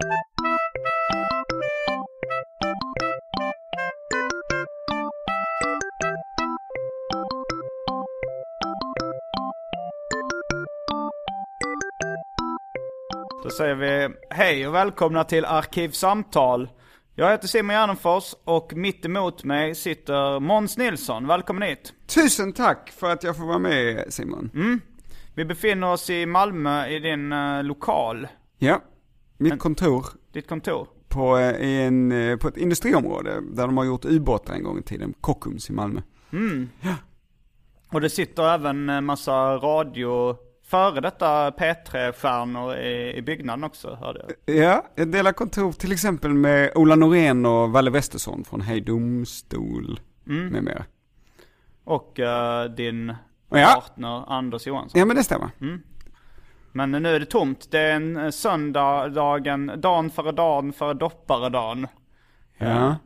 Då säger vi hej och välkomna till Arkivsamtal. Jag heter Simon Gärdenfors och mitt emot mig sitter Måns Nilsson. Välkommen hit. Tusen tack för att jag får vara med Simon. Mm. Vi befinner oss i Malmö i din uh, lokal. Ja, mitt kontor. Ditt kontor. På, eh, en, eh, på ett industriområde där de har gjort ubåtar en gång i tiden. Kockums i Malmö. Mm. Ja. Och det sitter även en massa radio före detta P3-stjärnor i, i byggnaden också, hörde jag. Ja, jag delar kontor till exempel med Ola Norén och Valle Westesson från Hej Domstol mm. med mera. Och uh, din ja. partner Anders Johansson. Ja, men det stämmer. Mm. Men nu är det tomt. Det är en eh, söndag, dagen, före dagen före dopparedagen. Ja.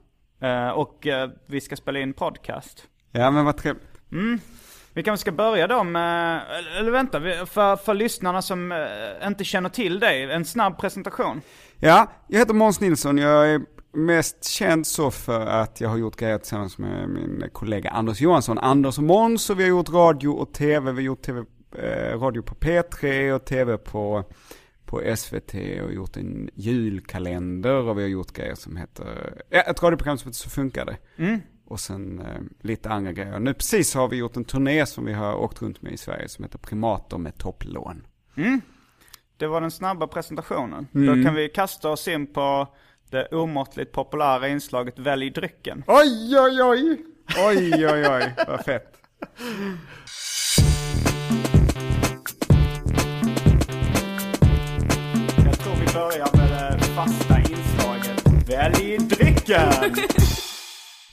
Uh, och uh, vi ska spela in podcast. Ja, men vad trevligt. Mm. Vi kanske ska börja då med, eller vänta, för, för lyssnarna som eh, inte känner till dig, en snabb presentation. Ja, jag heter Måns Nilsson, jag är mest känd så för att jag har gjort grejer tillsammans med min kollega Anders Johansson. Anders och Måns, och vi har gjort radio och tv, vi har gjort TV, eh, radio på P3 och tv på, på SVT och gjort en julkalender och vi har gjort grejer som heter, ja, ett radioprogram som heter Så funkar det. Mm och sen eh, lite andra grejer. Nu precis har vi gjort en turné som vi har åkt runt med i Sverige som heter Primater med topplån. Mm. Det var den snabba presentationen. Mm. Då kan vi kasta oss in på det omåttligt populära inslaget Välj drycken. Oj, oj, oj! Oj, oj, oj, vad fett. Börjar med det fasta inslaget Välj drycken!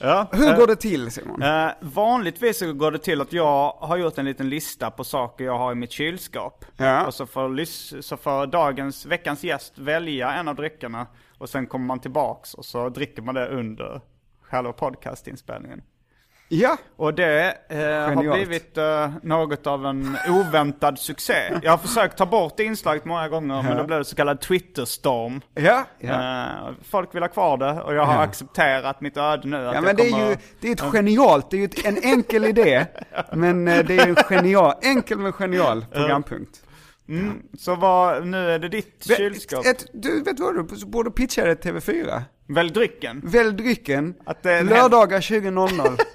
Ja, Hur går det till Simon? Eh, vanligtvis så går det till att jag har gjort en liten lista på saker jag har i mitt kylskåp. Ja. Och så får, så får dagens, veckans gäst välja en av dryckerna. Och sen kommer man tillbaks och så dricker man det under själva podcastinspelningen. Ja. Och det eh, har blivit eh, något av en oväntad succé. Jag har försökt ta bort inslaget många gånger, ja. men då blev det så kallad Twitterstorm. Ja, ja. Eh, folk vill ha kvar det och jag har ja. accepterat mitt öde nu. Ja, men det är ju det är ett genialt, det är ju ett, en enkel idé, men eh, det är en genial, enkel men genial programpunkt. Mm, så vad, nu är det ditt vet, kylskåp. Ett, du, vet vad du borde pitcha det TV4? Välj drycken. Välj drycken. Lördagar 20.00.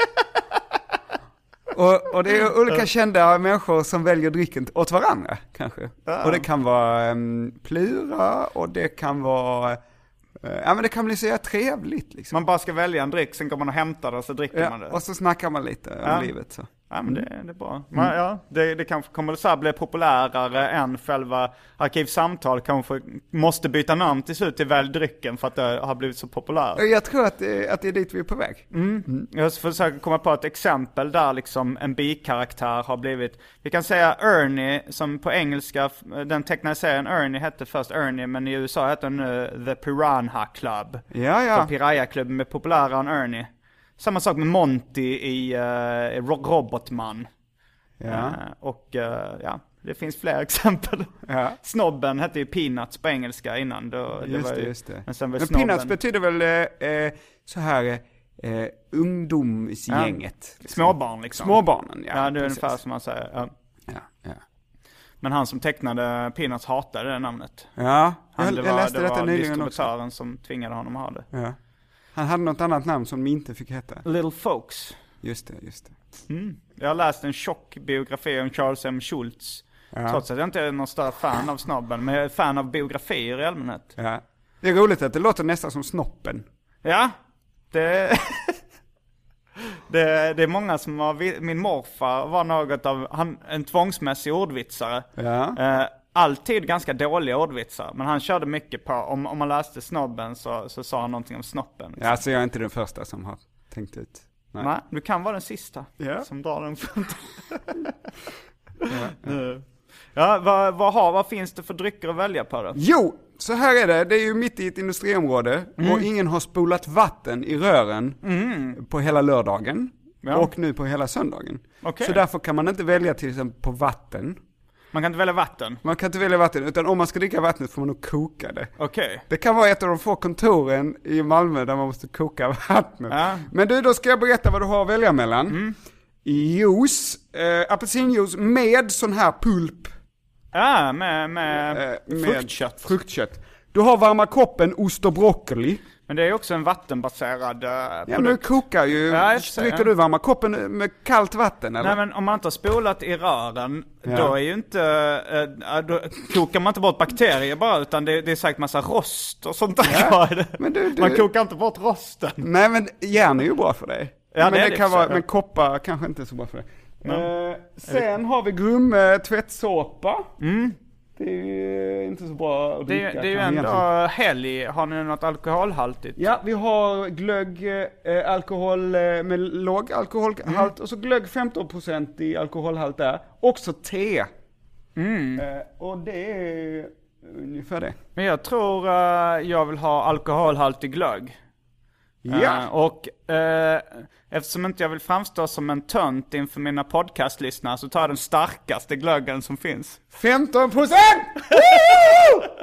Och, och, det är olika kända människor som väljer drycken åt varandra, kanske. Ja. Och det kan vara um, Plura, och det kan vara, uh, ja men det kan bli så trevligt liksom. Man bara ska välja en dryck, sen går man och hämtar det och så dricker ja, man det. Och så snackar man lite om livet så. Ja men det, det är bra. Men, mm. ja, det, det kanske kommer så här bli populärare än själva Arkivsamtal kanske måste byta namn till slut till Välj drycken för att det har blivit så populärt. Jag tror att det, att det är dit vi är på väg. Mm. Mm. Jag försöker komma på ett exempel där liksom en bikaraktär har blivit, vi kan säga Ernie som på engelska, den tecknade serien Ernie hette först Ernie men i USA heter den nu The Piranha Club. Ja ja. För Piraya-klubben är populärare än Ernie. Samma sak med Monty i uh, Robotman. Ja. Uh, och uh, ja, det finns fler exempel. Ja. Snobben hette ju Peanuts på engelska innan. Då, just det, var ju, just det. Men, sen men Peanuts betyder väl eh, så här eh, ungdomsgänget. Ja. Småbarn liksom. Småbarnen, ja. Ja, det är precis. ungefär som man säger. Ja. Ja, ja. Men han som tecknade Peanuts hatade det namnet. ja Han, jag, det jag var, läste det detta var nyligen också. distributören som tvingade honom att ha det. Ja. Han hade något annat namn som de inte fick heta. Little Folks. Just det, just det. Mm. Jag har läst en tjock biografi om Charles M. Schultz. Ja. Trots att jag inte är någon större fan av snobben, men jag är fan av biografier i allmänhet. Ja. Det är roligt att det låter nästan som Snoppen. Ja, det... det, det är många som har, min morfar var något av, han, en tvångsmässig ordvitsare. Ja. Eh, alltid ganska dåliga ordvitsar, men han körde mycket på, om, om man läste snobben så, så sa han någonting om snoppen. Ja, alltså jag är inte den första som har tänkt ut. Nej. Nej, du kan vara den sista Ja. som drar den skämtet. ja, ja vad, vad, har, vad finns det för drycker att välja på då? Jo, så här är det. Det är ju mitt i ett industriområde Mm. och ingen har spolat vatten i rören på hela lördagen. Ja. Och nu på hela söndagen. Okej. Så därför kan man inte välja till exempel på vatten. Man kan inte välja vatten? Man kan inte välja vatten, utan om man ska dricka vattnet får man nog koka det. Okej. Det kan vara ett av de få kontoren i Malmö där man måste koka vattnet. Ja. Mm. Men du, då ska jag berätta vad du har att välja mellan. Juice, eh, apelsinjuice med sån här pulp. Ja, med, med, eh, med fruktkött. Fruktkött. Du har varma koppen, ost och broccoli. Men det är också en vattenbaserad uh, Ja, men du produkt. kokar ju. Ja, Dricker ja. du varma koppen med kallt vatten eller? Nej men om man inte har spolat i rören, Ja. då är ju inte, eh, då kokar man inte bort bakterier bara, utan det, det är säkert massa rost och sånt där det. men du- du- Man kokar inte bort rosten. Nej men järn är ju bra för dig. Ja, men det det, kan vara, men ja. koppar kanske inte är så bra för dig. Eh, sen har vi Grumme tvättsåpa. Det är ju inte så bra att. Det, dricka. är- det är ju ändå helg, har ni något alkoholhaltigt? Ja, vi har glögg, eh, alkohol eh, med låg alkoholhalt Mm. och så glögg 15% i alkoholhalt där. Också te. Mm. Eh, och det är ungefär det. Men jag tror eh, jag vill ha alkoholhaltig glögg. Ja. Eh, och eh, eftersom inte jag vill framstå som en tönt inför mina podcastlyssnare så tar jag den starkaste glöggen som finns. 15 procent!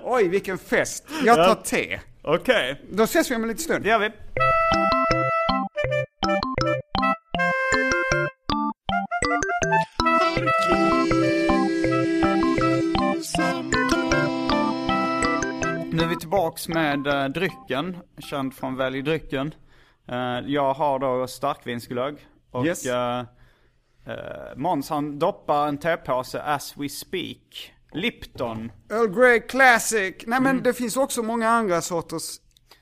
Oj, vilken fest. Jag tar te. Okej, Då ses vi om en liten stund. det gör vi. Nu är vi tillbaks med uh, drycken, känd från Välj drycken. Eh, jag har då starkvinsglögg. Och Yes. eh, eh, Måns han doppar en tepåse as we speak. Lipton. Earl Grey Classic. Nej men det finns också många andra sorters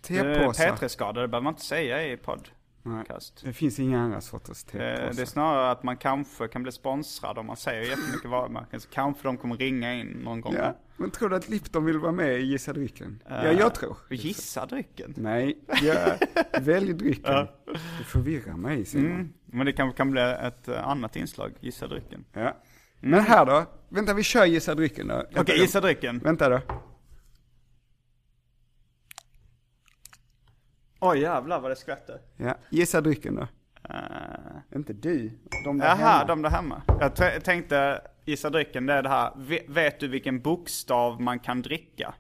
tepåsar. Eh, P3-skador, det behöver man inte säga i podcast. Det finns inga andra sorters Eh, Det är tepåsar. snarare att man kanske kan bli sponsrad om man säger jättemycket varumärken. Så kanske de kommer ringa in någon gång. Ja. Men tror du att Lipton vill vara med i Gissa drycken? ja, Eh, jag tror. Gissa drycken. Nej, jag välj drycken. Du förvirrar mig Simon. Mm. Men det kanske kan bli ett eh, annat inslag, Gissa drycken. Ja. Men här då? Vänta, vi kör Gissa drycken då. Okej, Vänta, gissa drycken. Vänta då. Oj jävlar vad det skvätter. Ja, gissa drycken då. Uh, Inte du, de där jaha, hemma. de där hemma. Jag tänkte, gissa drycken, det är det här. Ve- vet du vilken bokstav man kan dricka?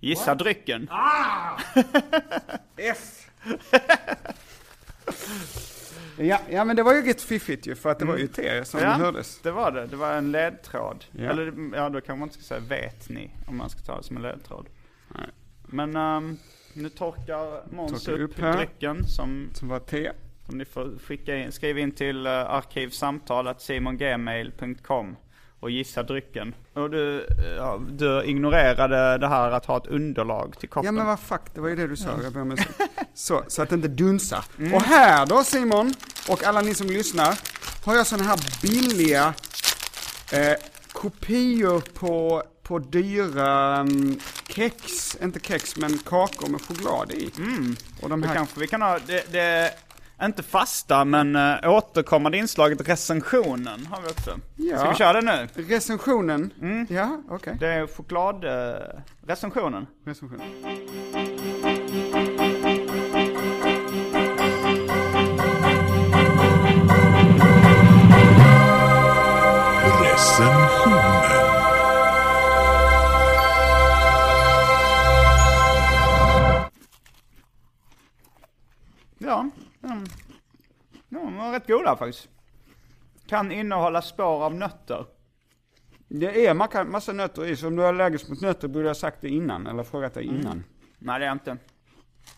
Gissa drycken. F. ja, ja, men det var ju rätt fiffigt ju, för att det var ju te som Ja, hördes. det var det. Det var en ledtråd. Ja. Eller ja, då kan man inte säga vet ni, om man ska ta det som en ledtråd. Men ehm, nu torkar Måns upp, upp drycken som, Som var te. Som ni får skicka in, skriva in till uh, arkivsamtalet simongmail.com och gissa drycken. Och du, eh, ja, du ignorerade det här att ha ett underlag till koppen. Ja men vad fuck, det var ju det du sa. Jag ber om ursäkt. så, så att det inte dunsar. Och här då Simon, och alla ni som lyssnar, har jag sådana här billiga eh, kopior på, på dyra mm, kex, inte kex men kakor med choklad i. Och de här, kanske vi kan ha, det, det inte fasta men uh, återkommande inslaget recensionen har vi också. Ja. Ska vi köra det nu? recensionen, ja okej. Det är. Uh, recensionen. Recensionen. Recensionen. Ja, var rätt goda faktiskt. Kan innehålla spår av nötter. Det är massa, massa nötter i, så om du är allergisk mot nötter borde jag ha sagt det innan, eller frågat dig innan. Nej det är jag inte.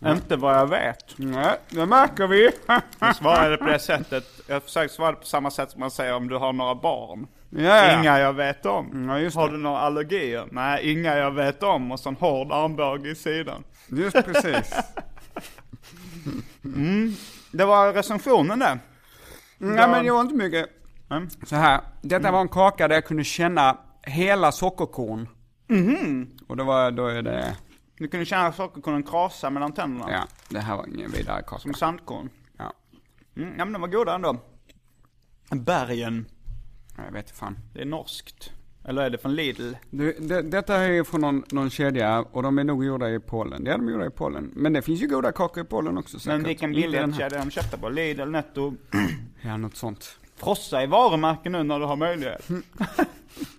Inte vad jag vet. Nej, det märker vi. Jag svarade på det sättet. Jag försöker svara på samma sätt som man säger om du har några barn. ja, ja. Inga jag vet om. Ja, just har du några allergier? Nej, inga jag vet om. Och så en hård armbåge i sidan. Just precis. Det var recensionen det. Nej men det var inte mycket. Mm. Så här, detta var en kaka där jag kunde känna hela sockerkorn. Och då var, då är det, Du kunde känna sockerkornen krasa mellan tänderna. ja, det här var ingen vidare kaka. Som sandkorn. Ja, Mm, ja men de var goda ändå. Bergen. jag vet inte fan. Det är norskt. Eller är det från Lidl? Du, det, detta är från någon, någon kedja och de är nog gjorda i Polen. Det är de gjorda i Polen. Men det finns ju goda kakor i Polen också säkert. Men vilken biljettkedja de köpte på? Lidl, Netto. Ja, något sånt. Frossa i varumärken nu när du har möjlighet.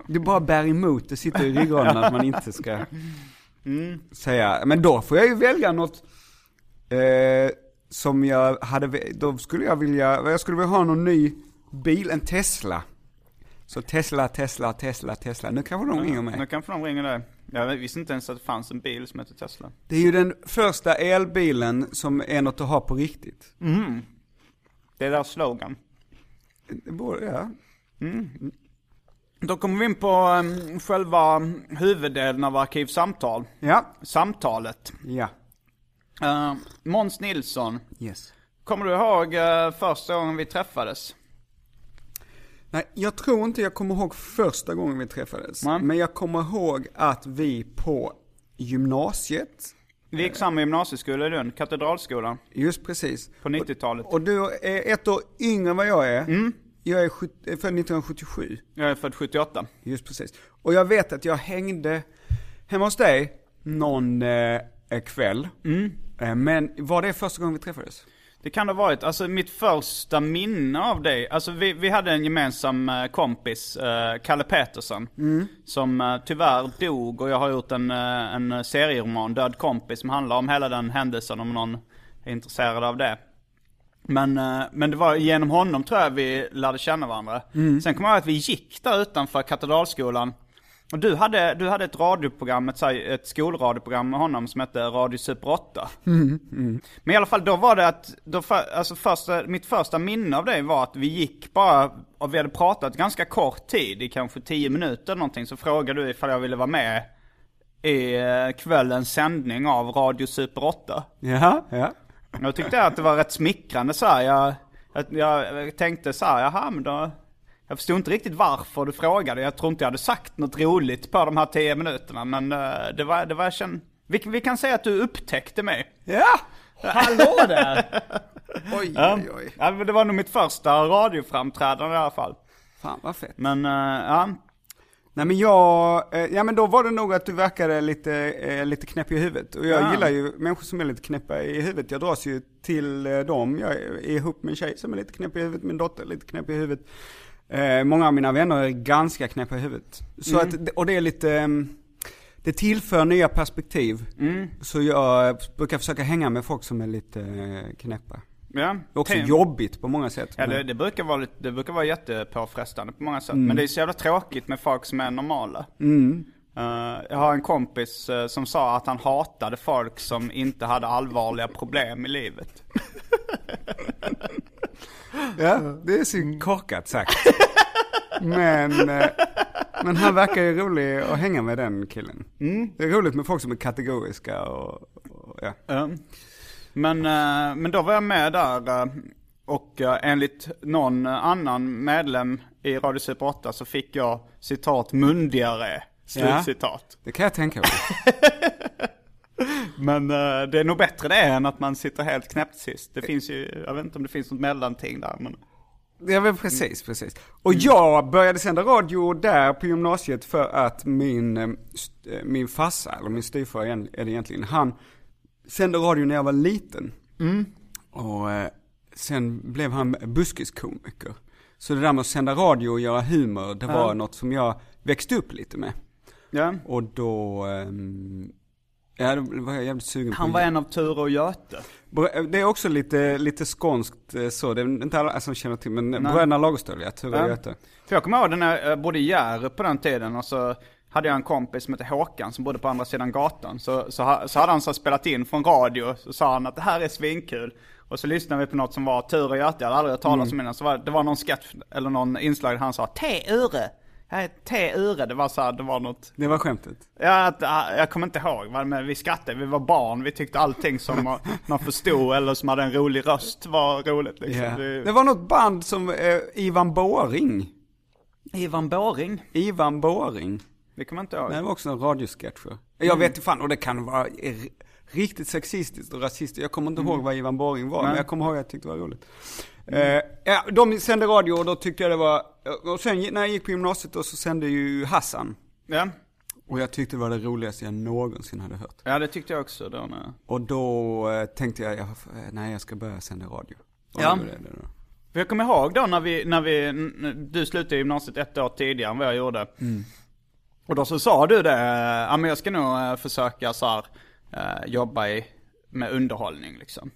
Du bara bär emot, det sitter i ryggraden att man inte ska säga. Men då får jag ju välja något eh, som jag hade, då skulle jag vilja, jag skulle vilja ha någon ny bil, en Tesla. Så Tesla, Tesla, Tesla, Tesla. Nu kanske de ringer Nu mig. kanske de ringer dig. Jag visste inte ens att det fanns en bil som heter Tesla. Det är ju den första elbilen som är något att ha på riktigt. Det är deras slogan. Borde, ja. Då kommer vi in på um, själva huvuddelen av Arkivsamtal. Ja. Samtalet. Ja. Uh, Måns Nilsson. Yes. Kommer du ihåg uh, första gången vi träffades? Nej, jag tror inte jag kommer ihåg första gången vi träffades. Nej. Men jag kommer ihåg att vi på gymnasiet, Vi gick samma gymnasieskola i Lund, Katedralskolan, just precis. på 90-talet. Och du är ett år yngre än vad jag är. Jag är är född 1977. Jag är född 78. Just precis. Och jag vet att jag hängde hemma hos dig någon eh, kväll. Eh, men var det första gången vi träffades? Det kan det ha varit. Alltså mitt första minne av dig, alltså vi, vi hade en gemensam eh, kompis, eh, Kalle Petersson. Som eh, tyvärr dog och jag har gjort en, en serieroman, Död kompis, som handlar om hela den händelsen om någon är intresserad av det. Men, men det var genom honom tror jag vi lärde känna varandra. Sen kommer jag ihåg att vi gick där utanför Katedralskolan. Och du hade, du hade ett radioprogram, ett, ett skolradioprogram med honom som hette Radio Super 8. Men i alla fall då var det att, då, för, alltså första, mitt första minne av det var att vi gick bara, och vi hade pratat ganska kort tid, i kanske 10 minuter eller någonting, så frågade du ifall jag ville vara med i eh, kvällens sändning av Radio Super 8. Ja, ja. Jag tyckte att det var rätt smickrande så här. Jag, jag, jag tänkte så här, jaha men då, jag förstod inte riktigt varför du frågade. Jag tror inte jag hade sagt något roligt på de här 10 minuterna, men eh, det var, det var jag kände, vi, vi kan säga att du upptäckte mig. Ja! Hallå där! oj, oj, oj. Ja, det var nog mitt första radioframträdande i alla fall. Fan vad fett. Men, eh, ja. Nej men jag, eh, ja men då var det nog att du verkade lite, lite knäpp i huvudet. Och jag Ja. gillar ju människor som är lite knäppa i huvudet. Jag dras ju till dem. Jag är ihop med en tjej som är lite knäpp i huvudet, min dotter är lite knäpp i huvudet. Eh, många av mina vänner är ganska knäppa i huvudet. Så att, och det är lite, ehm, det tillför nya perspektiv. Så jag brukar försöka hänga med folk som är lite eh, knäppa. ja. Också Tänk- jobbigt på många sätt. Ja, det, det, brukar vara lite, det brukar vara jättepåfrestande på många sätt. Men det är så jävla tråkigt med folk som är normala. Eh, jag har en kompis eh, som sa att han hatade folk som inte hade allvarliga problem i livet. Ja, det är så korkat sagt. Men, eh, men han verkar ju rolig att hänga med den killen. Det är roligt med folk som är kategoriska och, och ja. Ja. Men, eh, men då var jag med där eh, och enligt någon annan medlem i Radio Super 8 så fick jag citat mundiare. Slutcitat. Det kan jag tänka mig. Men eh, det är nog bättre det än att man sitter helt knäppt sist. Det finns ju, jag vet inte om det finns något mellanting där men. Ja men precis, precis. Och jag började sända radio där på gymnasiet för att min, eh, eh, min farsa, eller min styvfar är det egentligen, han sände radio när jag var liten. Och eh, sen blev han buskiskomiker. Så det där med att sända radio och göra humor, det var något som jag växte upp lite med. Ja. Och då, ehm, Ja, då var jag jävligt sugen Han på var en av Ture och Göte. Det är också lite, lite skånskt eh, så, det är inte alla som känner till, men Bröderna Lagerstål, ja, Ture Ja. och Göte. För jag kommer ihåg när jag bodde i Hjärup på den tiden och så hade jag en kompis som hette Håkan som bodde på andra sidan gatan. Så, så, så hade han så spelat in från radio, så sa han att det här är svinkul. Och så lyssnade vi på något som var Ture och Göte, jag hade aldrig hört talas om innan. Så var, det var någon sketch, eller någon inslag där han sa T-ure. Är T-ure, det var så här, det var något. Det var skämtet. Ja, jag kommer inte ihåg, men vi skrattade, vi var barn, vi tyckte allting som man- förstod eller som hade en rolig röst var roligt liksom. Vi- Det var något band som, eh, Ivan Båring. Ivan Båring, Ivan Båring. det kommer jag inte ihåg. Det var också en radiosketch. Jag vet inte fan, och det kan vara riktigt sexistiskt och rasistiskt. Jag kommer inte ihåg vad Ivan Båring var, men jag kommer ihåg att jag tyckte det var roligt. Eh, ja, de sände radio och då tyckte jag det var, och sen när jag gick på gymnasiet då så sände ju Hassan. Ja. Och jag tyckte det var det roligaste jag någonsin hade hört. Ja, det tyckte jag också då. När... Och då eh, tänkte jag, jag, nej jag ska börja sända radio. Och Ja. det det. För jag kommer ihåg då när vi, när vi, du slutade gymnasiet ett år tidigare än vad jag gjorde. Och då så sa du det, ja men jag ska nog eh, försöka så här, eh, jobba i, med underhållning liksom.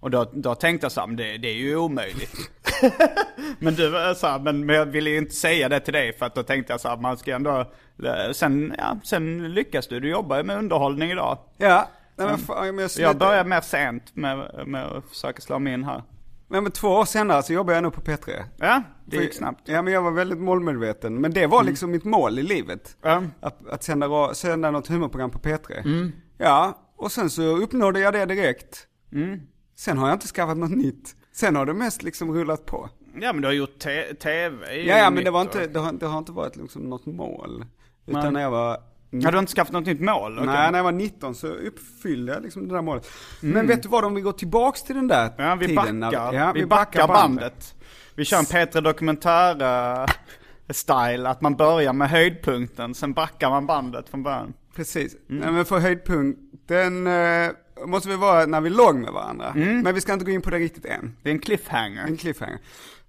Och då, då tänkte jag så här, det, det är ju omöjligt. men du var så här, men, men jag ville ju inte säga det till dig för att då tänkte jag så här, man ska ändå, eh, sen, ja, sen lyckas du, du jobbar ju med underhållning idag. Ja, nej, men, fan, men jag, jag började mer sent med, med att försöka slå mig in här. Men, men två år senare så jobbar jag nu på P3. Ja, det gick snabbt. Ja men jag var väldigt målmedveten. Men det var liksom mitt mål i livet. Ja. Att, att sända, sända något humorprogram på P3. Ja, och sen så uppnådde jag det direkt. Sen har jag inte skaffat något nytt. Sen har det mest liksom rullat på. Ja men du har gjort tv Ja, ja men det var inte, det har, det har inte varit liksom något mål. Utan Nej. när jag var... Har du inte skaffat något nytt mål? Okej. Nej, när jag var 19 så uppfyllde jag liksom det där målet. Men vet du vad, om vi går tillbaks till den där Ja, vi tiden. backar. när- ja, vi, backar bandet. Vi kör en P3 Dokumentär eh, style, att man börjar med höjdpunkten, sen backar man bandet från början. Precis. Nej, men för höjdpunkten eh, måste vi vara när vi låg med varandra. Men vi ska inte gå in på det riktigt än. Det är en cliffhanger. En cliffhanger.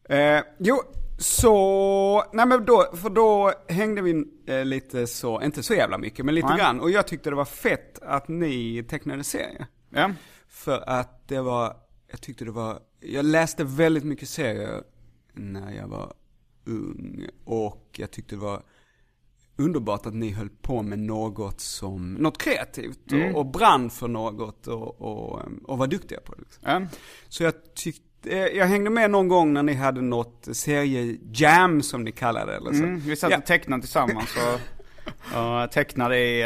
Eh, jo, så, nej men då, för då hängde vi eh, lite så, inte så jävla mycket, men lite Nej. grann. Och jag tyckte det var fett att ni tecknade serier. Ja. För att det var, jag tyckte det var, jag läste väldigt mycket serier när jag var ung. Och jag tyckte det var underbart att ni höll på med något som, något kreativt och, och brann för något och, och, och var duktiga på det. Liksom. ja. Så jag tyckte, eh, jag hängde med någon gång när ni hade något seriejam som ni kallade det eller så. Mm, vi satt Ja. och tecknade tillsammans och, och tecknade i,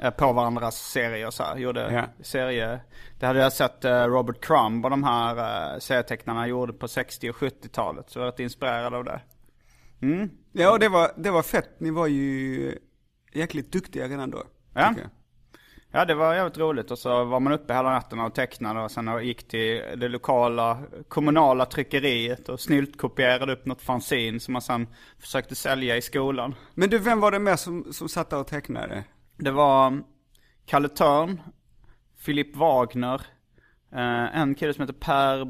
eh, på varandras serier så här. Gjorde Ja. serie, det hade jag sett eh, Robert Crumb och de här uh, serietecknarna gjorde på 60 och 70-talet. Så jag var rätt inspirerad av det. Mm. Ja, och det var, det var fett. Ni var ju jäkligt duktiga redan då. Ja. Ja det var jävligt roligt och så var man uppe hela natten och tecknade och sen gick till det lokala kommunala tryckeriet och snyltkopierade upp något fanzine som man sen försökte sälja i skolan. Men du, vem var det mer som, som satt där och tecknade? Det var Kalle Törn, Filip Wagner, eh, en kille som heter Per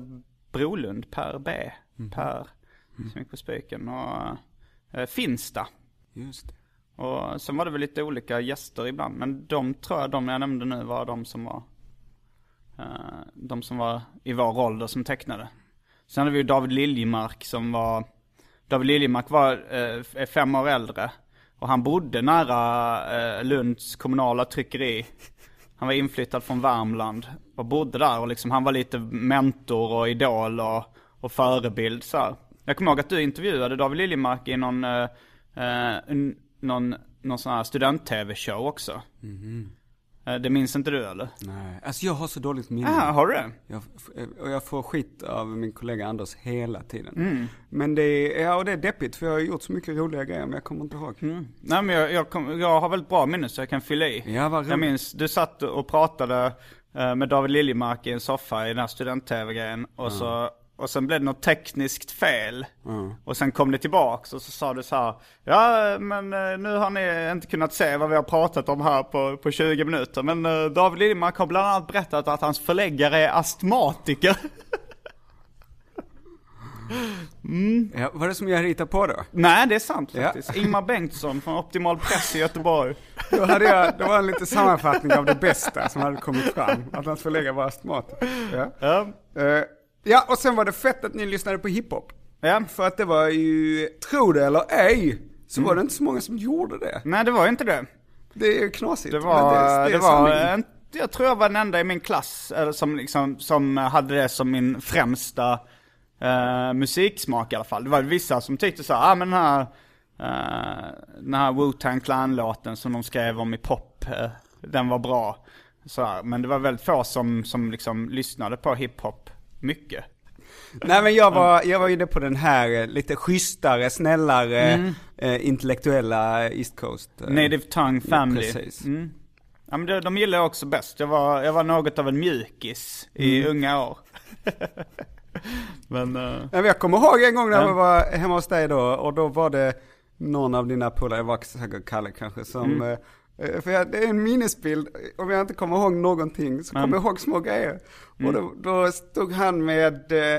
Brolund, Per B. Per, som gick på Spiken och eh, Finsta. Just det. Och sen var det väl lite olika gäster ibland. Men de tror jag, de jag nämnde nu var de som var eh, De som var i vår ålder som tecknade. Sen hade vi ju David Liljemark som var David Liljemark var eh, är fem år äldre. Och han bodde nära eh, Lunds kommunala tryckeri. Han var inflyttad från Värmland och bodde där och liksom han var lite mentor och idol och, och förebild så här. Jag kommer ihåg att du intervjuade David Liljemark i någon, eh, eh, någon, någon sån här student-tv-show också. Eh, det minns inte du eller? Nej, alltså jag har så dåligt minne. Ja, har du det? Jag, och jag får skit av min kollega Anders hela tiden. Mm. Men det är, ja och det är deppigt för jag har gjort så mycket roliga grejer men jag kommer inte ihåg. Nej men jag, jag, kom, jag har väldigt bra minne så jag kan fylla i. Ja, vad roligt. jag minns, du satt och pratade eh, med David Liljemark i en soffa i den här student-tv-grejen. Och, så, och sen blev det något tekniskt fel. Och sen kom det tillbaks och så sa du så här. Ja men eh, nu har ni inte kunnat se vad vi har pratat om här på, på 20 minuter. Men eh, David Liljemark har bland annat berättat att hans förläggare är astmatiker. Mm. Ja, vad är det som jag ritar på då? Nej, det är sant faktiskt. Ja. Ingmar Bengtsson från Optimal Press i Göteborg. Då hade jag, det var en liten sammanfattning av det bästa som hade kommit fram. Att hans förläggare var astmat. Ja. Ja. Uh, ja, och sen var det fett att ni lyssnade på hiphop. Ja. För att det var ju, tro det eller ej, så mm. var det inte så många som gjorde det. Nej, det var inte det. Det är ju knasigt. Det var, det, det, det var en, jag tror jag var den enda i min klass som, liksom, som hade det som min främsta uh, musiksmak i alla fall. Det var vissa som tyckte så ah men den här, uh, den här Wu-Tang Clan-låten som de skrev om i pop, uh, den var bra. Så här. Men det var väldigt få som, som liksom lyssnade på hiphop mycket. Nej men jag var, jag var inne på den här lite schysstare, snällare, mm. eh, intellektuella East Coast. Eh, Native Tongue Family. Precis. Mm. Ja men det, de gillar jag också bäst. Jag var, jag var något av en mjukis i mm. unga år. men, uh... jag kommer ihåg en gång när jag var hemma hos dig då, och då var det någon av dina polare, jag var säkert Kalle kanske, som mm. Uh, för jag, det är en minnesbild, om jag inte kommer ihåg någonting så kommer mm. jag ihåg små grejer. Mm. Och då, då, stod han med uh,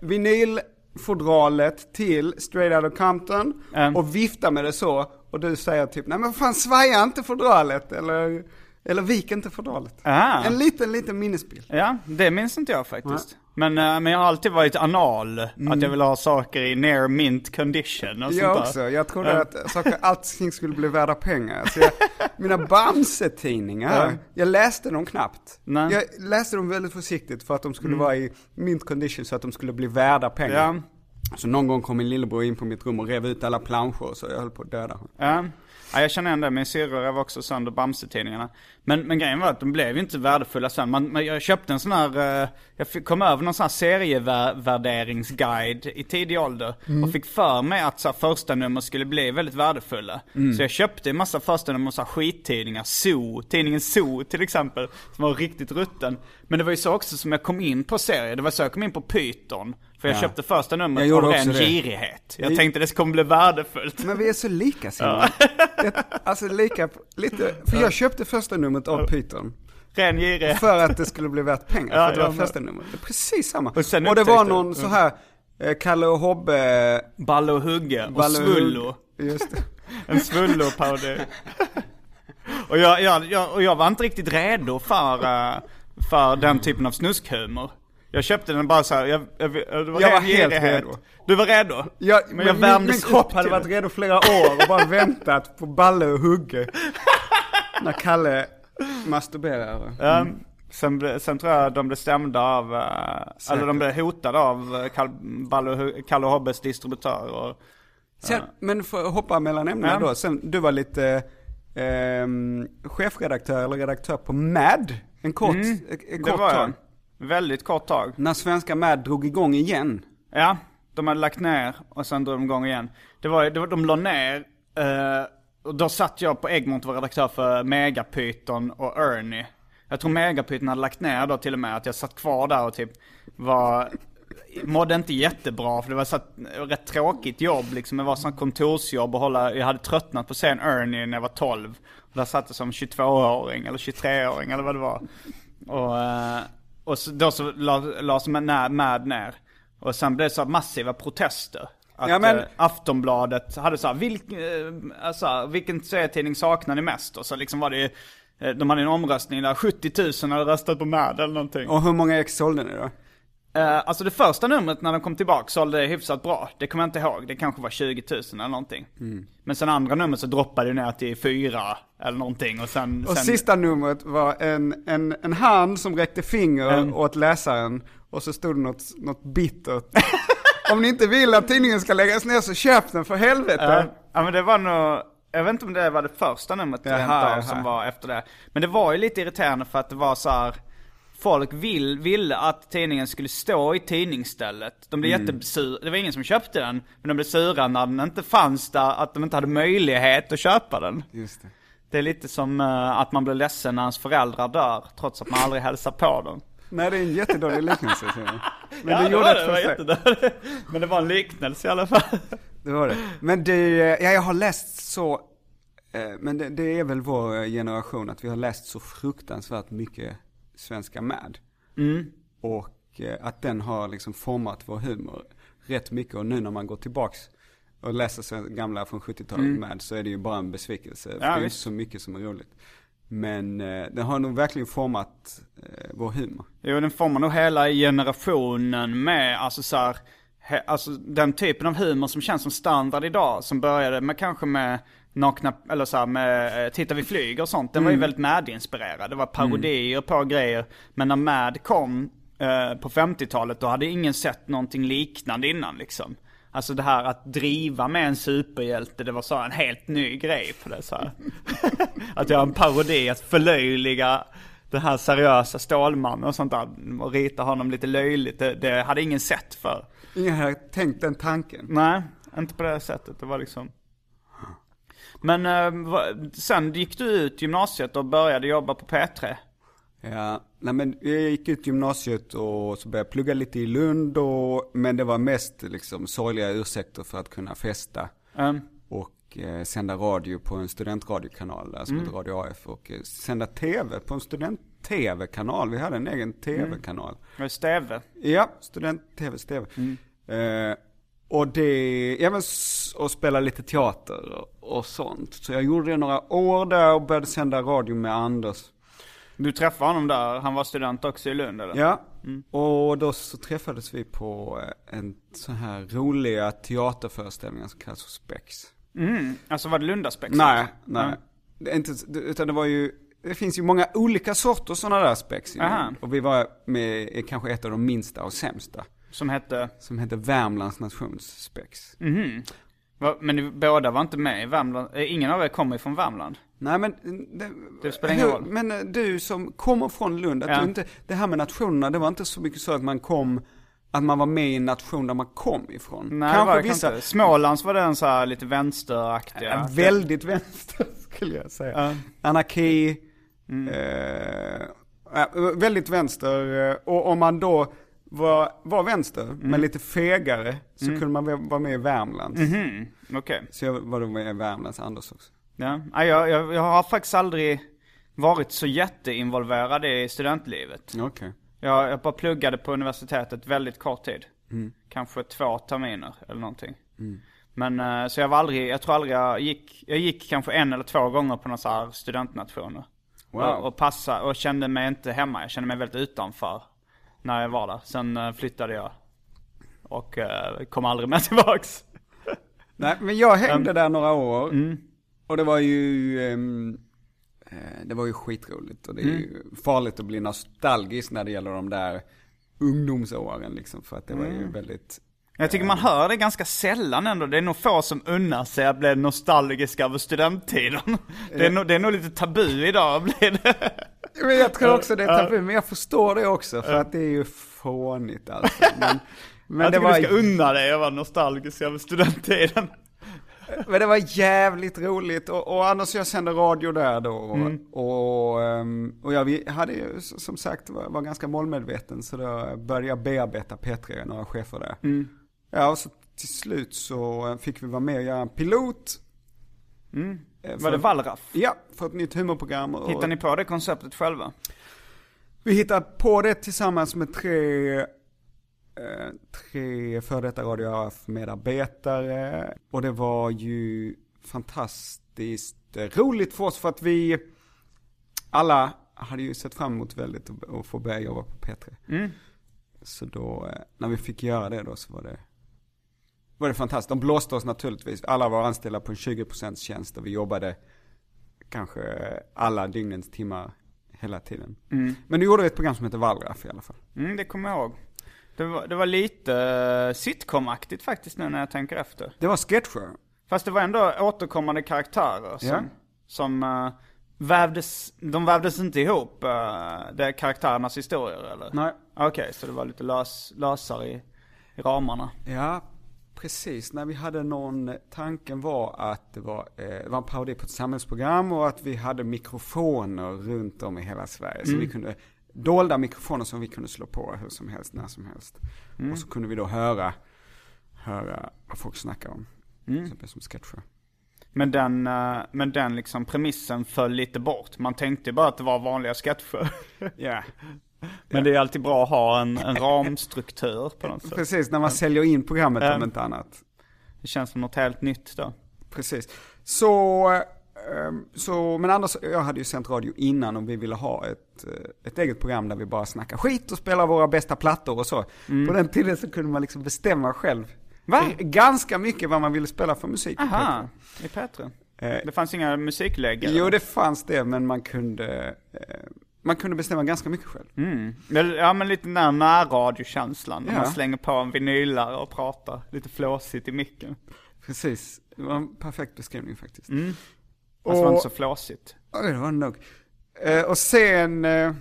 vinylfodralet till Straight Outta Compton mm. och viftade med det så. Och du säger typ, nej men fan svaja inte fodralet eller, eller vik inte fodralet. Ah. En liten, liten minnesbild. Ja, det minns inte jag faktiskt. Men, äh, men jag har alltid varit anal, mm. att jag vill ha saker i near mint condition och sånt Jag också, jag trodde att saker, allting skulle bli värda pengar. Så jag, mina Bamse-tidningar, ja. jag läste dem knappt. Nej. Jag läste dem väldigt försiktigt för att de skulle mm. vara i mint condition så att de skulle bli värda pengar. Ja. Så någon gång kom min lillebror in på mitt rum och rev ut alla planscher så jag höll på att döda honom. Ja. Ja, jag känner igen det. Min syrra rev också sönder Bamse-tidningarna. Men, men grejen var att de blev ju inte värdefulla sen. Man, man, jag köpte en sån här, uh, jag kom över någon sån här serievärderingsguide i tidig ålder. Mm. Och fick för mig att så här, första nummer skulle bli väldigt värdefulla. Mm. Så jag köpte en massa första nummer så här, skittidningar. Zoo, tidningen Zoo till exempel. Som var riktigt rutten. Men det var ju så också som jag kom in på serier. Det var så jag kom in på Python. För jag ja. köpte första numret av ren girighet. Jag vi... tänkte det kommer bli värdefullt. Men vi är så lika Simon. Ja. alltså lika, lite, för jag köpte första numret av Python. Ren girighet. För att det skulle bli värt pengar. Ja, för det var första numret. Det är precis samma. Och, och det var någon så här, eh, Kalle och Hobbe. Balle och Hugge. Och Svullo. Just det. en Svullo-parodi. och, jag, jag, jag, och jag var inte riktigt redo för, uh, för den typen av snuskhumor. Jag köpte den bara så här, jag, jag, jag, var, jag var helt redo. Du var redo? Jag, men jag värmdes Min kropp hade varit redo flera år och bara väntat på Balle och Hugge. när Kalle masturberar. Mm. Um, sen, sen tror jag de blev stämda av, uh, eller de blev hotade av Balle, Kalle Hobbes distributör. Och, uh. sen, men för att hoppa mellan ämnena då. Sen, du var lite um, chefredaktör eller redaktör på MAD. En kort, mm, en kort tag. Väldigt kort tag. När svenska Mad drog igång igen. Ja, de hade lagt ner och sen drog de igång igen. Det var, det var de la ner, uh, och då satt jag på Egmont och var redaktör för Megapyton och Ernie. Jag tror Megapyton hade lagt ner då till och med, att jag satt kvar där och typ var mådde inte jättebra för det var så ett rätt tråkigt jobb liksom. Det var sånt kontorsjobb och hålla, jag hade tröttnat på att se Ernie när jag var 12. Och där satt jag som 22-åring eller 23-åring eller vad det var. Och, eh, och så, då så lades Mad ner. Och sen blev det så massiva protester. Att ja, men... eh, Aftonbladet hade så här, vilk, eh, alltså, vilken serietidning saknar ni mest? Och så liksom var det eh, de hade en omröstning där 70 000 hade röstat på Mad eller någonting. Och hur många ex sålde ni då? Uh, alltså det första numret när de kom tillbaka sålde det hyfsat bra. Det kommer jag inte ihåg. Det kanske var 20 000 eller någonting. Mm. Men sen andra numret så droppade det ner till 4 eller någonting. Och, sen, och sen... sista numret var en, en, en hand som räckte finger mm. åt läsaren. Och så stod det något, något bittert. Om ni inte vill att tidningen ska läggas ner så köp den för helvete. Uh, ja men det var nog, jag vet inte om det var det första numret jaha, som var efter det. Men det var ju lite irriterande för att det var så här folk vill, ville att tidningen skulle stå i tidningsstället. De blev mm. jättesura, det var ingen som köpte den, men de blev sura när den inte fanns där, att de inte hade möjlighet att köpa den. Just det. Det är lite som uh, att man blir ledsen när ens föräldrar dör, trots att man aldrig hälsar på dem. Nej det är en jättedålig liknelse. Men ja, det var det, det var jättedåligt. Men det var en liknelse i alla fall. Det var det. Men du, ja jag har läst så, eh, men det, det är väl vår generation att vi har läst så fruktansvärt mycket Svenska med. Mm. Och eh, att den har liksom format vår humor rätt mycket och nu när man går tillbaks och läser gamla från 70-talet Mm. med så är det ju bara en besvikelse. För Ja, det är inte så mycket som är roligt. Men eh, den har nog verkligen format eh, vår humor. Jo, den formar nog hela generationen med, alltså så här, he, alltså den typen av humor som känns som standard idag. Som började med kanske med nakna, eller så här med eh, Titta vi flyger och sånt. Den var ju väldigt Mad-inspirerad. Det var parodier på grejer. Men när Mad kom eh, på 50-talet då hade ingen sett någonting liknande innan liksom. Alltså det här att driva med en superhjälte, det var så en helt ny grej på det så. Att göra en parodi, att förlöjliga den här seriösa Stålmannen och sånt där. Och rita honom lite löjligt, det, det hade ingen sett för. Ingen hade tänkt den tanken. Nej, inte på det sättet. Det var liksom... Men eh, sen gick du ut gymnasiet och började jobba på P3. Ja, nej men jag gick ut gymnasiet och så började jag plugga lite i Lund och, men det var mest liksom sorgliga ursäkter för att kunna festa. Um, och eh, sända radio på en studentradiokanal där som heter Radio AF och eh, sända tv på en student-tv-kanal. Vi hade en egen tv-kanal. Steve. Ja, student-tv, tv. Eh, och det, ja men och spela lite teater och, och sånt. Så jag gjorde det några år där och började sända radio med Anders. Du träffade honom där, han var student också i Lund eller? Ja, och då så träffades vi på eh, en sån här roliga teaterföreställningar som kallas för Spex. Mm, alltså var det Lundaspex? Nej, nej. Det är inte, utan det var ju, det finns ju många olika sorters sådana där spex. Och vi var med i kanske ett av de minsta och sämsta. Som hette? Som heter Värmlands nationsspex. Va, men ni båda var inte med i Värmland? Eh, Ingen av er kommer från Värmland? Nej men, det, Det spelar ingen roll. Men eh, du som kommer från Lund, att Ja. du inte, det här med nationerna, det var inte så mycket så att man kom, att man var med i en nation där man kom ifrån. Nej, var det kanske inte. Smålands var den så här lite vänsteraktiga. Ja, väldigt vänster skulle jag säga. Ja. Anarki, Mm. eh, väldigt vänster. eh, Och om man då var, var vänster, Mm. men lite fegare, så kunde man vara med i Värmlands. Mhm, okej. Så jag var då med i Värmlands Anders också. Ja, jag, jag, jag har faktiskt aldrig varit så jätteinvolverad i studentlivet. Okej. Jag, jag bara pluggade på universitetet väldigt kort tid. Kanske två terminer eller någonting. Men eh, så jag var aldrig, jag tror aldrig jag gick, jag gick kanske en eller två gånger på några så här studentnationer. Wow. Och, och passa, och kände mig inte hemma, jag kände mig väldigt utanför. När jag var där. Sen eh, flyttade jag. Och eh, kom aldrig mer tillbaks. Nej, men jag hängde Um, där några år. mm. Och det var ju, ehm, eh, det var ju skitroligt. Och det är Mm. ju farligt att bli nostalgisk när det gäller de där ungdomsåren liksom. För att det var Mm. ju väldigt, Jag tycker man hör det ganska sällan ändå. Det är nog få som unnar sig att bli nostalgiska över studenttiden. Det är, nog, det är nog lite tabu idag att bli det. Men jag tror också det är tabu, men jag förstår det också för att det är ju fånigt alltså. Men, men, jag det, tycker var, du ska unna dig att vara nostalgisk över studenttiden. Men det var jävligt roligt och, och och jag sände radio där då. Och, ehm, och jag vi hade ju som sagt var, var ganska målmedveten så då började jag bearbeta P3, några chefer där. Ja och så till slut så fick vi vara med och göra en pilot. Eh, Var för- det Wallraff? Ja, för ett nytt humorprogram. Och, Hittar ni på det konceptet själva? Vi hittade på det tillsammans med tre, eh, tre före detta Radio AF medarbetare. Och det var ju fantastiskt roligt för oss för att vi alla hade ju sett fram emot väldigt att, få börja jobba på P3. Så då, eh, när vi fick göra det då så var det, var det fantastiskt. De blåste oss naturligtvis. Alla var anställda på en 20% tjänst och vi jobbade kanske alla dygnens timmar hela tiden. Men nu gjorde vi ett program som heter Wallraff i alla fall. Mm, det kommer jag ihåg. Det var, det var lite uh, sitcomaktigt faktiskt nu när jag tänker efter. Det var sketcher. Fast det var ändå återkommande karaktärer som, Ja. som eh, vävdes, de vävdes inte ihop, uh, det är karaktärernas historier eller? Nej. Okej, så det var lite lös, lösare i, i ramarna. Ja, precis. När vi hade någon, tanken var att det var, eh, det var en parodi på ett samhällsprogram och att vi hade mikrofoner runt om i hela Sverige. Så vi kunde, dolda mikrofoner som vi kunde slå på hur som helst, när som helst. Och så kunde vi då höra, höra vad folk snackar om. Mm. Till exempel som sketcher. Men den, eh, men den liksom premissen föll lite bort. Man tänkte bara att det var vanliga sketcher. Ja. Men det är alltid bra att ha en, en ramstruktur på något sätt. Precis, när man säljer in programmet Ja. om inte annat. Det känns som något helt nytt då. Precis. Så, så, men Anders jag hade ju sänt radio innan och vi ville ha ett, eh, ett eget program där vi bara snackar skit och spelar våra bästa plattor och så. På den tiden så kunde man liksom bestämma själv. Va? Ganska mycket vad man ville spela för musik. Aha, i P3. Eh, Det fanns inga musiklägg eller? Jo, det fanns det, men man kunde, eh, man kunde bestämma ganska mycket själv. Mm. Ja men lite den här närradiokänslan. När Ja. man slänger på en vinylare och pratar lite flåsigt i micken. Precis, det var en perfekt beskrivning faktiskt. Alltså det var Och- inte så flåsigt. Ja, det var det nog. Eh, och sen, eh,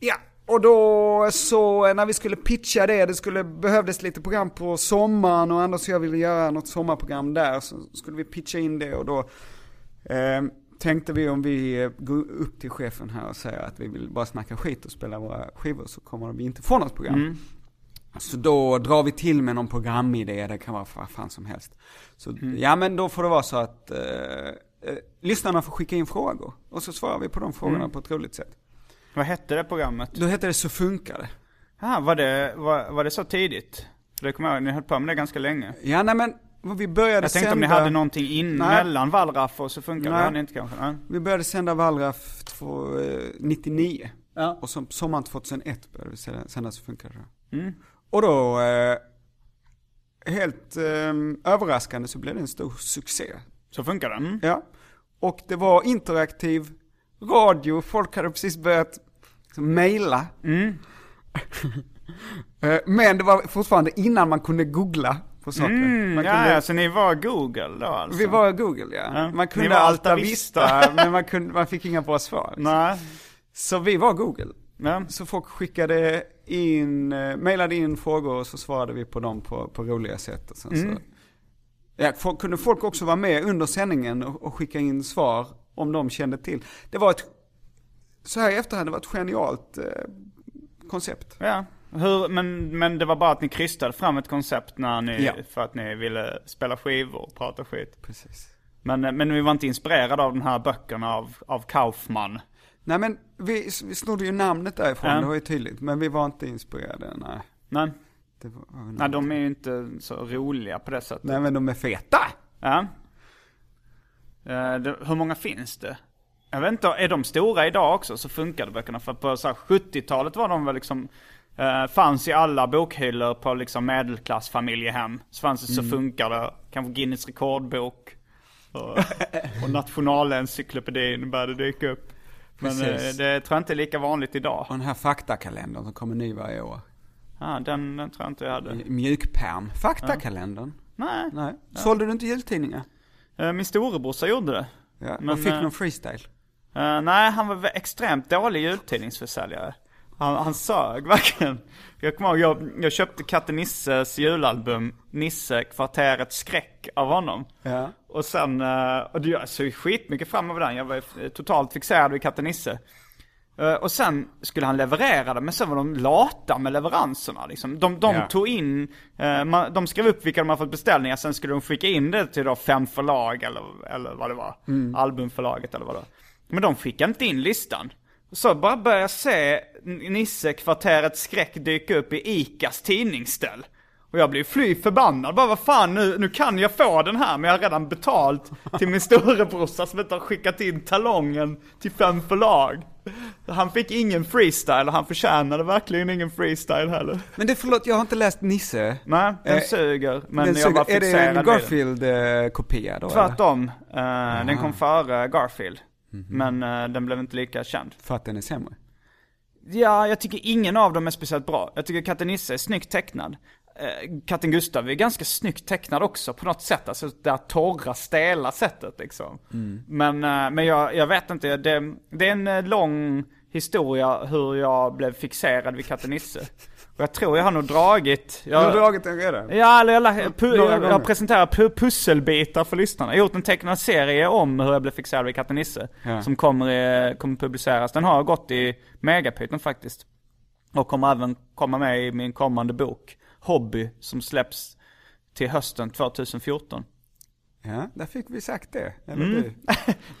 ja, och då så eh, när vi skulle pitcha det, det skulle, behövdes lite program på sommaren och Anders och jag ville göra något sommarprogram där, så skulle vi pitcha in det och då eh, tänkte vi om vi går upp till chefen här och säger att vi vill bara snacka skit och spela våra skivor så kommer vi inte få något program. Mm. Så då drar vi till med någon programidé, det kan vara vad fan som helst. Så ja men då får det vara så att eh, lyssnarna får skicka in frågor. Och så svarar vi på de frågorna på ett roligt sätt. Vad hette det programmet? Då heter det Så funkar det. Ah, var, det var, var det så tidigt? För det kommer jag ihåg, ni höll på med det ganska länge. Ja nej men vi började Jag tänkte sända, om ni hade någonting in Nej. mellan Wallraff och så funkar. Nej. Det inte kanske? Nej. Vi började sända Wallraff två- eh, 99. Ja. Och som, sommaren 2001 började vi sända, Så funkar det. Mm. Och då, eh, helt eh, överraskande så blev det en stor succé. Så funkar? Mm. Ja. Och det var interaktiv radio, folk hade precis börjat liksom, mejla. Mm. Eh, Men det var fortfarande innan man kunde googla på saker. Mm, man kunde, ja, så ni var Google då alltså? Vi var Google ja. Ja, Man kunde Alta Vista, Vista. men man, kunde, man fick inga bra svar. Nej. Så vi var Google. Ja. Så folk skickade in, eh, mejlade in frågor och så svarade vi på dem på, på roliga sätt. Och sen Mm. så, ja, folk, kunde folk också vara med under sändningen och, och skicka in svar om de kände till. Det var ett, så här i efterhand, det var ett genialt eh, koncept. Ja. Hur, men, men det var bara att ni krystade fram ett koncept när ni, Ja. för att ni ville spela skivor och prata skit. Precis. Men, men vi var inte inspirerade av de här böckerna av, av Kaufman. Nej men vi, vi snodde ju namnet därifrån, Ja. det var ju tydligt. Men vi var inte inspirerade, nej. Nej, Nej de är ju inte så roliga på det sättet. nej men de är feta! Ja. Eh, hur många finns det? Jag vet inte, är de stora idag också så funkade böckerna? För på så här 70-talet var de väl liksom, eh, fanns i alla bokhyllor på liksom medelklassfamiljehem. Så fanns det Så funkar det, kanske Guinness rekordbok. Och, och Nationalencyklopedin började dyka upp. Men eh, Precis. det tror jag inte är lika vanligt idag. Och den här faktakalendern som kommer ny varje år. Ja, den, den tror jag inte jag hade. Mjukpärm. Faktakalendern. Nej. Nej. Sålde du inte jultidningar? Eh, Min storebrorsa gjorde det. Ja. Men, fick eh, någon freestyle? Eh, nej, han var extremt dålig jultidningsförsäljare. Han, han sög verkligen. Jag kommer ihåg, jag, jag köpte Katte Nisses julalbum, Nisse, kvarteret skräck av honom. Ja. Och sen, eh, och jag såg skitmycket fram emot den. Jag var totalt fixerad vid Katte Nisse. Eh, Och sen skulle han leverera det, men sen var de lata med leveranserna liksom. De, de Ja. tog in, eh, de skrev upp vilka de har fått beställningar, sen skulle de skicka in det till då fem förlag eller, eller vad det var. Albumförlaget eller vad det var. Men de skickade inte in listan. Så bara började jag se Nisse, kvarteret skräck dyka upp i ICAs tidningsställ. Och jag blev fly förbannad. Bara vad fan nu, nu kan jag få den här men jag har redan betalt till min storebrorsa som inte har skickat in talongen till fem förlag. Han fick ingen freestyle och han förtjänade verkligen ingen freestyle heller. Men det, förlåt, jag har inte läst Nisse. Nej, den Eh, suger. Men Den jag var suger- är det en. Garfield-kopia då? Tvärtom. Eh, den kom före Garfield. Men eh, den blev inte lika känd. För att den är sämre? Ja, jag tycker ingen av dem är speciellt bra. Jag tycker katten Nisse är snyggt tecknad. Eh, katten Gustav är ganska snyggt tecknad också på något sätt. Alltså det där torra, stela sättet liksom. Men, eh, men jag, jag vet inte, det, det är en eh, lång historia hur jag blev fixerad vid katten Nisse. Och jag tror jag har nog dragit... Du Jag, har dragit den redan? Ja, eller jag, la- pu- jag, jag presenterar pu- pusselbitar för lyssnarna. Jag har gjort en tecknad serie om hur jag blev fixerad vid katten Nisse. Ja. Som kommer, kommer publiceras. Den har gått i Megapyton faktiskt. Och kommer även komma med i min kommande bok. Hobby, som släpps till hösten 2014. Ja, där fick vi sagt det. Eller Mm. du.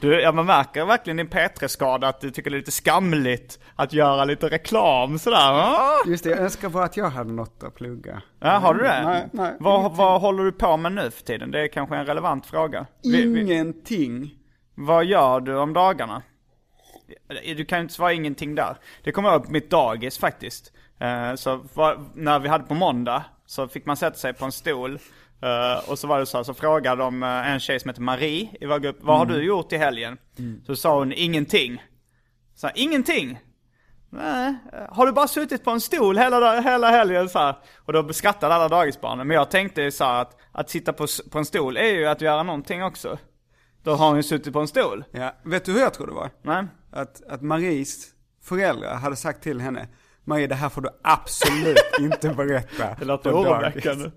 Du, ja, man märker verkligen din P3-skada att du tycker det är lite skamligt att göra lite reklam sådär. Ah! Just det, jag önskar bara att jag hade något att plugga. Ja, har du det? Nej, nej. vad, vad håller du på med nu för tiden? Det är kanske en relevant fråga. Vi- vi- Ingenting. Vad gör du om dagarna? Du kan ju inte svara ingenting där. Det kommer på mitt dagis faktiskt. Eh, Så var, när vi hade på måndag så fick man sätta sig på en stol. eh, Och så var det så här, så frågade de eh, en tjej som heter Marie i vår grupp, vad har du gjort i helgen? Så sa hon ingenting. Så här, ingenting? Nej, har du bara suttit på en stol hela, hela helgen så här? Och då skrattade alla dagisbarnen. Men jag tänkte så här att, att sitta på, på en stol är ju att göra någonting också. Då har hon ju suttit på en stol. Ja, vet du hur jag tror det var? Nej. Att, att Maries föräldrar hade sagt till henne, Marie det här får du absolut inte berätta. Det låter på dagis." oroväckande.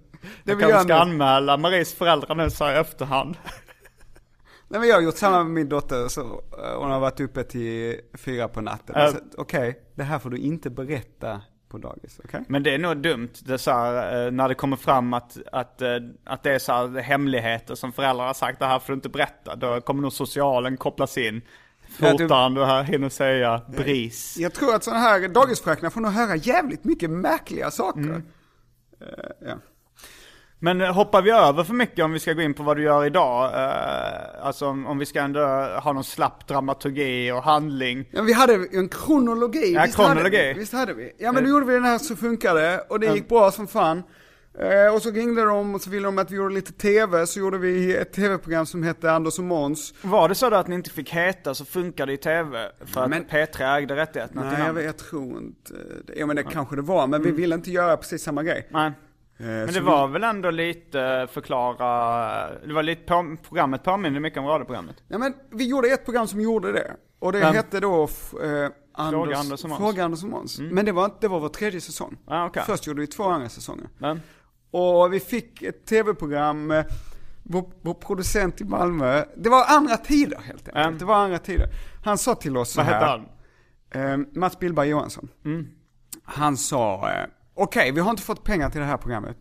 Jag kanske ska nu. anmäla Maries föräldrar nu så här i efterhand. Nej men jag har gjort samma med min dotter, så eh, hon har varit uppe till fyra på natten. Uh. Okej, det här får du inte berätta på dagis, okej? Men det är nog dumt, det så här, eh, när det kommer fram att, att, eh, att det är så här hemligheter som föräldrar har sagt, det här får du inte berätta. Då kommer nog socialen kopplas in. Ja, du- här hinner säga BRIS. Jag tror att sådana här dagisfröknar får nog höra jävligt mycket märkliga saker. Mm. Eh, ja. Men eh, hoppar vi över för mycket om vi ska gå in på vad du gör idag? Eh, alltså om, om vi ska ändå ha någon slapp dramaturgi och handling. Ja, vi hade en kronologi. Ja, visst Hade kronologi. vi, visst hade vi. Ja men då gjorde vi den här så funkade och det gick bra som fan. Eh, och så ringde de och så ville de att vi gjorde lite tv, så gjorde vi ett tv-program som hette Anders och Måns. Var det så då att ni inte fick heta så funkade i tv? För att Men- P3 ägde rättigheterna till Nej, jag, namnet? vet- jag tror inte. Ja men det kanske det var, men vi ville inte göra precis samma grej. Nej. Eh, Men det vi- var väl ändå lite eh, förklara, det var lite på, programmet påminner mycket om radioprogrammet. Ja men vi gjorde ett program som gjorde det. Och det Ja. hette då eh, Anders, Anders och Måns. Fråga Anders och Måns. Men det var, det var vår tredje säsong. Ah, okej. Först gjorde vi två andra säsonger. Men, Och vi fick ett tv-program, eh, vår, vår producent i Malmö, det var andra tider helt enkelt. Mm. Det var andra tider. Han sa till oss så vad här. hette han? Eh, Mats Billberg Johansson. Han sa, eh, okej vi har inte fått pengar till det här programmet.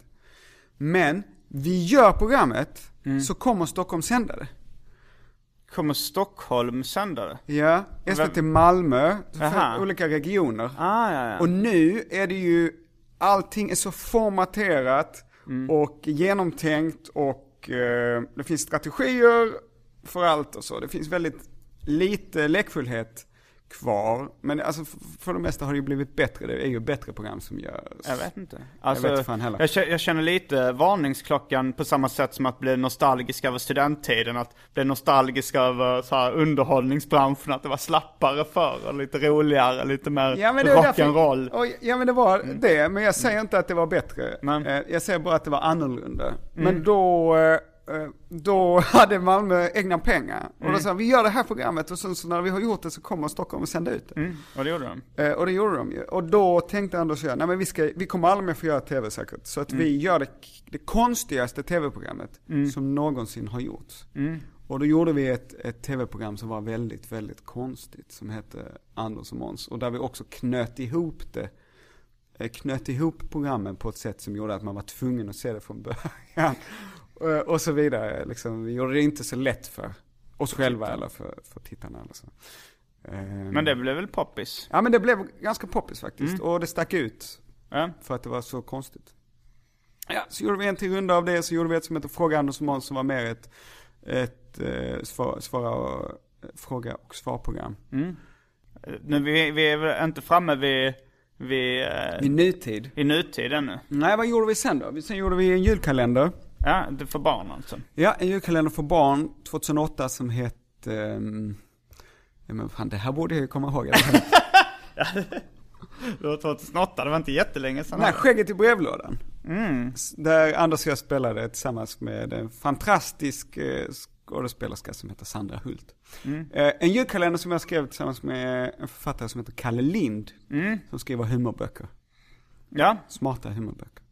Men vi gör programmet, så kommer Stockholm sända det. Kommer Stockholm sända det? Ja, SVT Malmö, olika regioner. Ah, ja, ja. Och nu är det ju, allting är så formaterat och genomtänkt och eh, det finns strategier för allt och så. Det finns väldigt lite lekfullhet kvar. Men alltså för det mesta har det ju blivit bättre. Det är ju bättre program som görs. Jag vet inte. Alltså, vet fan heller. jag, kä- jag känner lite varningsklockan på samma sätt som att bli nostalgisk över studenttiden. Att bli nostalgisk över så här, underhållningsbranschen. Att det var slappare förr lite roligare, lite mer Ja rock'n'roll. Ja men det var det, men jag säger inte att det var bättre. Men- Eh, Jag säger bara att det var annorlunda. Men då, eh, då hade Malmö egna pengar. Och då sa vi gör det här programmet och sen så när vi har gjort det så kommer Stockholm och sända ut det. Mm, och det gjorde de. Eh, Och det gjorde de ju. Och då tänkte Anders och jag, nej men vi, ska, vi kommer aldrig mer få göra tv säkert. Så att vi gör det, det konstigaste tv-programmet som någonsin har gjorts. Och då gjorde vi ett, ett tv-program som var väldigt, väldigt konstigt. Som hette Anders och Måns. Och där vi också knöt ihop det. eh, Knöt ihop programmen på ett sätt som gjorde att man var tvungen att se det från början. Eh, Och så vidare. Liksom, vi gjorde det inte så lätt för oss själva eller för, för tittarna. Eller så. Ehm, Men det blev väl poppis? Ja men det blev ganska poppis faktiskt. Och det stack ut. Ja. För att det var så konstigt. Ja, så gjorde vi en till runda av det. Så gjorde vi ett som heter Fråga Anders och Måns som var mer ett, ett eh, svar, svara och, eh, fråga och svarprogram. Nu, vi, vi är väl inte framme vid, vid, eh, I nutid. i nutid ännu. Nej, vad gjorde vi sen då? Sen gjorde vi en julkalender. Ja, det för barn alltså. Ja, en julkalender för barn 2008 som hette... ehm, ja men fan, det här borde jag ju komma ihåg. Det var 2008, det var inte jättelänge sedan. Nej, Skägget i brevlådan. S- Där Anders och jag spelade tillsammans med en fantastisk eh, skådespelerska som heter Sandra Hult. Eh, En julkalender som jag skrev tillsammans med en författare som heter Kalle Lind. Som skriver humorböcker. Ja, Smarta humorböcker.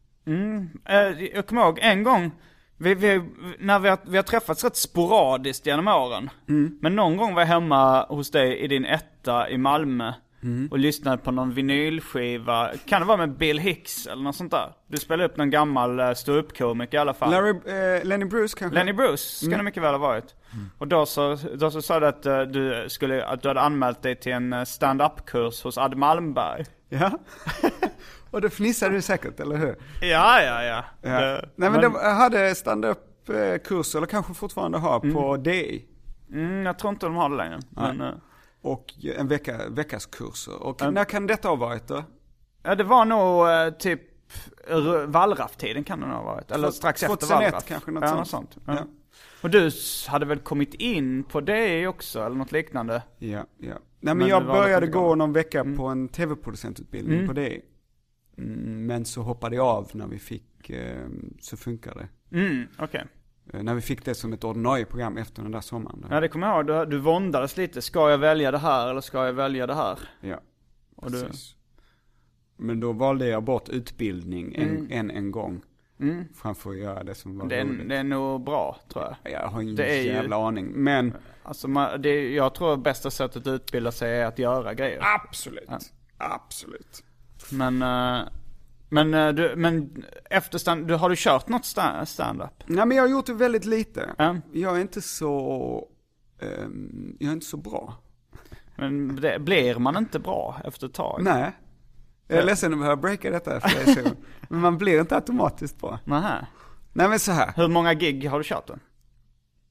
Eh, jag kommer ihåg en gång, vi, vi, när vi har, vi har träffats rätt sporadiskt genom åren. Men någon gång var jag hemma hos dig i din etta i Malmö. Och lyssnade på någon vinylskiva. Kan det vara med Bill Hicks eller något sånt där? Du spelade upp någon gammal uh, ståuppkomiker i alla fall. Larry, eh, Lenny Bruce kanske? Lenny Bruce ska det mycket väl ha varit. Och då så, då så sa du att, eh, du skulle, att du hade anmält dig till en eh, stand-up-kurs hos Ad Malmberg. Ja. och då fnissade du säkert, eller hur? Ja, ja, ja. Ja. Det- Nej men, de hade stand-up kurs, eller kanske fortfarande har, på DI. Mm, jag tror inte de har det längre. Men, eh, Och en vecka, veckas kurser. Och när kan detta ha varit då? ja, det var nog eh, typ Wallraff-tiden kan det nog ha varit. Eller strax efter 2001 Wallraff. kanske, något ja, sånt. Något sånt. Ja. Ja. Och du hade väl kommit in på det också, eller något liknande? Ja, ja. Nej men, Men jag det började gå någon vecka på en tv-producentutbildning Mm. på DI. Mm, men så hoppade jag av när vi fick eh, Så funkar det. Mm, okej. Eh, när vi fick det som ett ordinarie program efter den där sommaren. Ja, det kommer jag ihåg. Du, du våndades lite. Ska jag välja det här eller ska jag välja det här? Ja, Och du- precis. Men då valde jag bort utbildning en, Mm. en, en gång. Framför att göra det som var Det är, roligt. det är nog bra, tror jag. Jag har ingen det är ju- jävla aning. Men Alltså, man, det, jag tror bästa sättet att utbilda sig är att göra grejer. absolut. Absolut. Men, eh, men, eh, du, men efter stand, du, har du kört något sta- stand-up? Nej men jag har gjort det väldigt lite. Ja. Jag är inte så, ehm, jag är inte så bra. Men det, blir man inte bra efter ett tag? Nej. Jag är ledsen att behöva breaka detta för dig så. Men man blir inte automatiskt bra. Nähä. Nej men så här. Hur många gig har du kört då?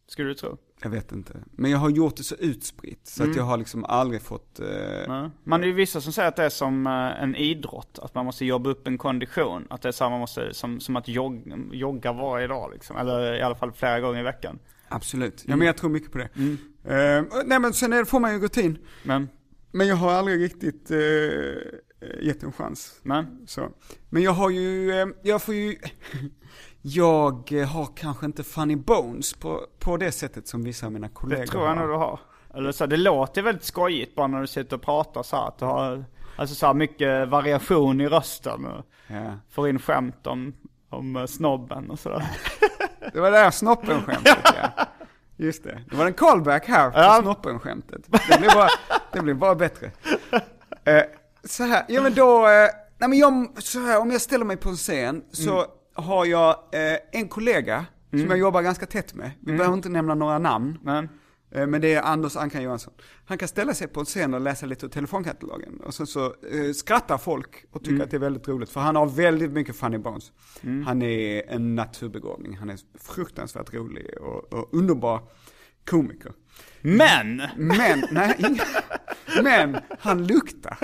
Skulle du tro? Jag vet inte. Men jag har gjort det så utspritt. Så att jag har liksom aldrig fått, eh. Man är ju vissa som säger att det är som eh, en idrott, att man måste jobba upp en kondition. Att det är samma måste, som, som att jogga, jogga varje dag liksom. Eller i alla fall flera gånger i veckan. absolut. Ja men jag tror mycket på det. Eh, nej men sen är, det- får man ju rutin. Men, Men jag har aldrig riktigt eh, gett en chans. men, Så. Men jag har ju, eh, jag får ju, jag eh, har kanske inte funny bones på, på det sättet som vissa av mina kollegor det tror jag har. nog du har. Eller så, det låter väldigt skojigt bara när du sitter och pratar så här, att du har, alltså så här mycket variation i rösten. Och Ja. får in skämt om, om eh, snobben och sådär. Det var det här snoppen-skämtet ja. Just det. Det var en callback här på Ja. snoppen-skämtet. Det blir bara, det bara bättre. Eh, så här, ja men då, eh, nej men jag, så här, om jag ställer mig på en scen så Mm. har jag eh, en kollega som jag jobbar ganska tätt med. Vi behöver inte nämna några namn. Men, Eh, Men det är Anders Ankan Johansson. Han kan ställa sig på en scen och läsa lite ur telefonkatalogen. Och sen så eh, skrattar folk och tycker att det är väldigt roligt. För han har väldigt mycket funny bones. Han är en naturbegåvning. Han är fruktansvärt rolig och, och underbar komiker. men! Men, nej, men han luktar.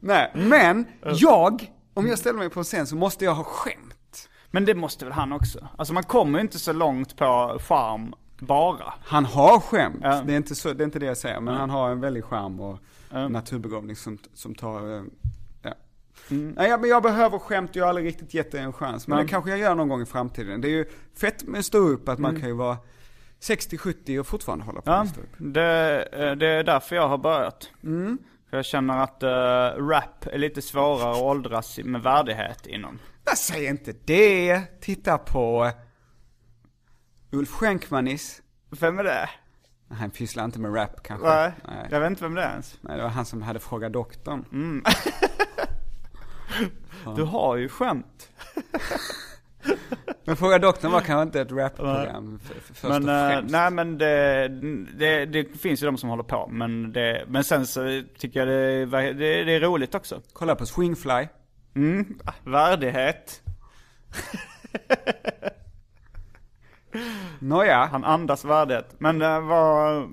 Nej, men jag, om jag ställer mig på en scen så måste jag ha skämt. Men det måste väl han också? Alltså man kommer ju inte så långt på charm bara. Han har skämt, Ja. det, är inte så, det är inte det jag säger, men han har en väldig charm och naturbegåvning som, som tar, eh, ja. Nej, ja, men jag behöver skämt, jag har aldrig riktigt gett det en chans. Men Nej. det kanske jag gör någon gång i framtiden. Det är ju fett med stå upp att man kan ju vara 60-70 och fortfarande hålla på Ja, med stå upp. det, eh, det är därför jag har börjat. Mm. För jag känner att uh, rap är lite svårare att åldras med värdighet inom. Jag säger inte det. Titta på Ulf Schenkmanis. Vem är det? Han pysslar inte med rap kanske. Nej, Nej. jag vet inte vem det är ens. Nej, det var han som hade frågat doktorn. Du har ju skämt. Men Fråga doktorn var kanske inte ett rapprogram för, för först Men, och eh, främst. nej men det, det, det finns ju de som håller på. Men, det, men sen så tycker jag det, det, det är roligt också. Kolla på Swingfly. Mm, värdighet. Nåja, Han andas värdighet. Men uh, var,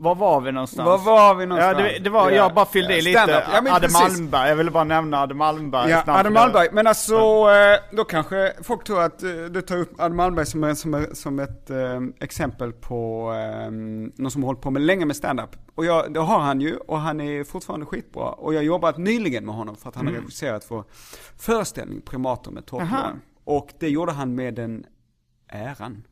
var var vi någonstans? var var vi Ja, någonstans? det, det var, jag bara fyllde i lite. Ja, Adde. Malmberg, jag ville bara nämna Adde Malmberg. Ja, snabbt. Adam Malmberg. Men alltså, eh, då kanske folk tror att eh, du tar upp Adam Malmberg som, som, som ett eh, exempel på eh, någon som har hållit på med länge med stand-up. Och jag, det har han ju, och han är fortfarande skitbra. Och jag har jobbat nyligen med honom för att han har regisserat vår föreställning Primater med Mm. Topplån. Och det gjorde han med den äran.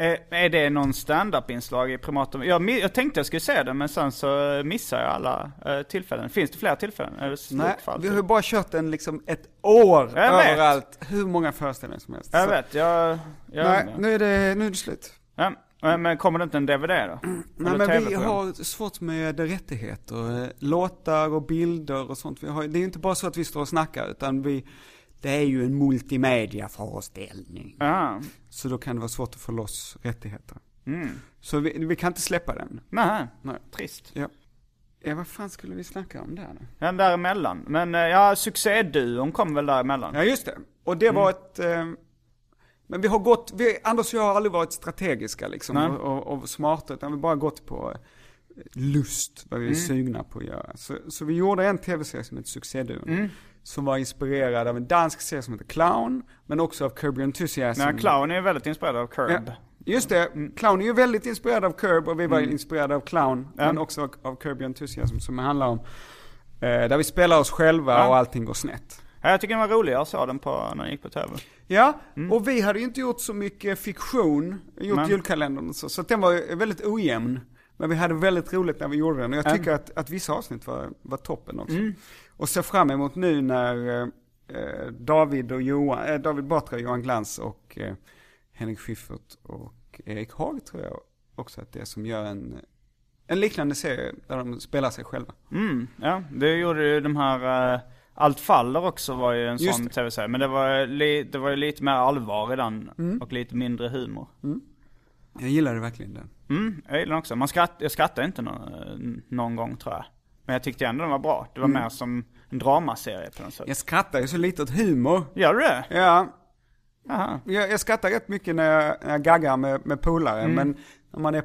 Är, är det någon stand-up-inslag i Primatum? Jag, jag tänkte jag skulle säga det, men sen så missar jag alla eh, tillfällen. Finns det fler tillfällen? Är det slut Nej, för vi har ju bara kört den liksom ett år Jag vet. överallt. Hur många föreställningar som helst. Jag Så- vet, jag... jag Nej, nu är, det, nu är det slut. Ja, Men, kommer det inte en DVD då? Nej Eller men vi har svårt med rättigheter. Eh, Låtar och bilder och sånt. Har, det är ju inte bara så att vi står och snackar utan vi, det är ju en multimediaföreställning. Ja. Så då kan det vara svårt att få loss rättigheter. Mm. Så vi, vi kan inte släppa den. Nej, Nej. trist. Ja. Ja, vad fan skulle vi snacka om där då? Den däremellan. Men eh, ja, succéduon kom väl däremellan? Ja, just det. Och det var ett... Eh, men vi har gått, vi, Anders och jag har aldrig varit strategiska liksom Nej. och, och, och smarta, utan vi har bara gått på eh, lust, vad vi är sugna på att göra. Så, så vi gjorde en tv-serie som heter Succéduon. Som var inspirerad av en dansk serie som heter Clown, men också av Curb Your Enthusiasm. Nej, Clown är väldigt inspirerad av Curb. Ja, just det, Clown är ju väldigt inspirerad av Curb och vi var inspirerade av Clown, Ja. men också av, Curb Your Enthusiasm som handlar om, eh, där vi spelar oss själva och allting går snett. Ja, jag tycker den var rolig, jag såg den på, när den gick på TV. Ja, och vi hade ju inte gjort så mycket fiktion, gjort Men- julkalendern och så, så den var väldigt ojämn. Men vi hade väldigt roligt när vi gjorde den och jag Ja. tycker att, att vissa avsnitt var, var toppen också. Och ser fram emot nu när eh, David och Johan, eh, David Batra, Johan Glans och eh, Henrik Schyffert och Erik Haag tror jag också att det är som gör en, en liknande serie där de spelar sig själva. Mm, ja. Det gjorde ju de här, eh, Allt faller också var ju en Just sån tv-serie. Men det var, li, det var ju lite mer allvar i den och lite mindre humor. Jag gillade verkligen den. Mm, jag gillar den också. Man skratt, jag skrattade inte nå, någon gång tror jag. Men jag tyckte ändå den var bra. Det var mer som en dramaserie på något sätt. Jag skrattar ju så lite åt humor. Gör du det? Ja. Jag, jag skrattar rätt mycket när jag, när jag gaggar med, med polare, Mm. men när man är,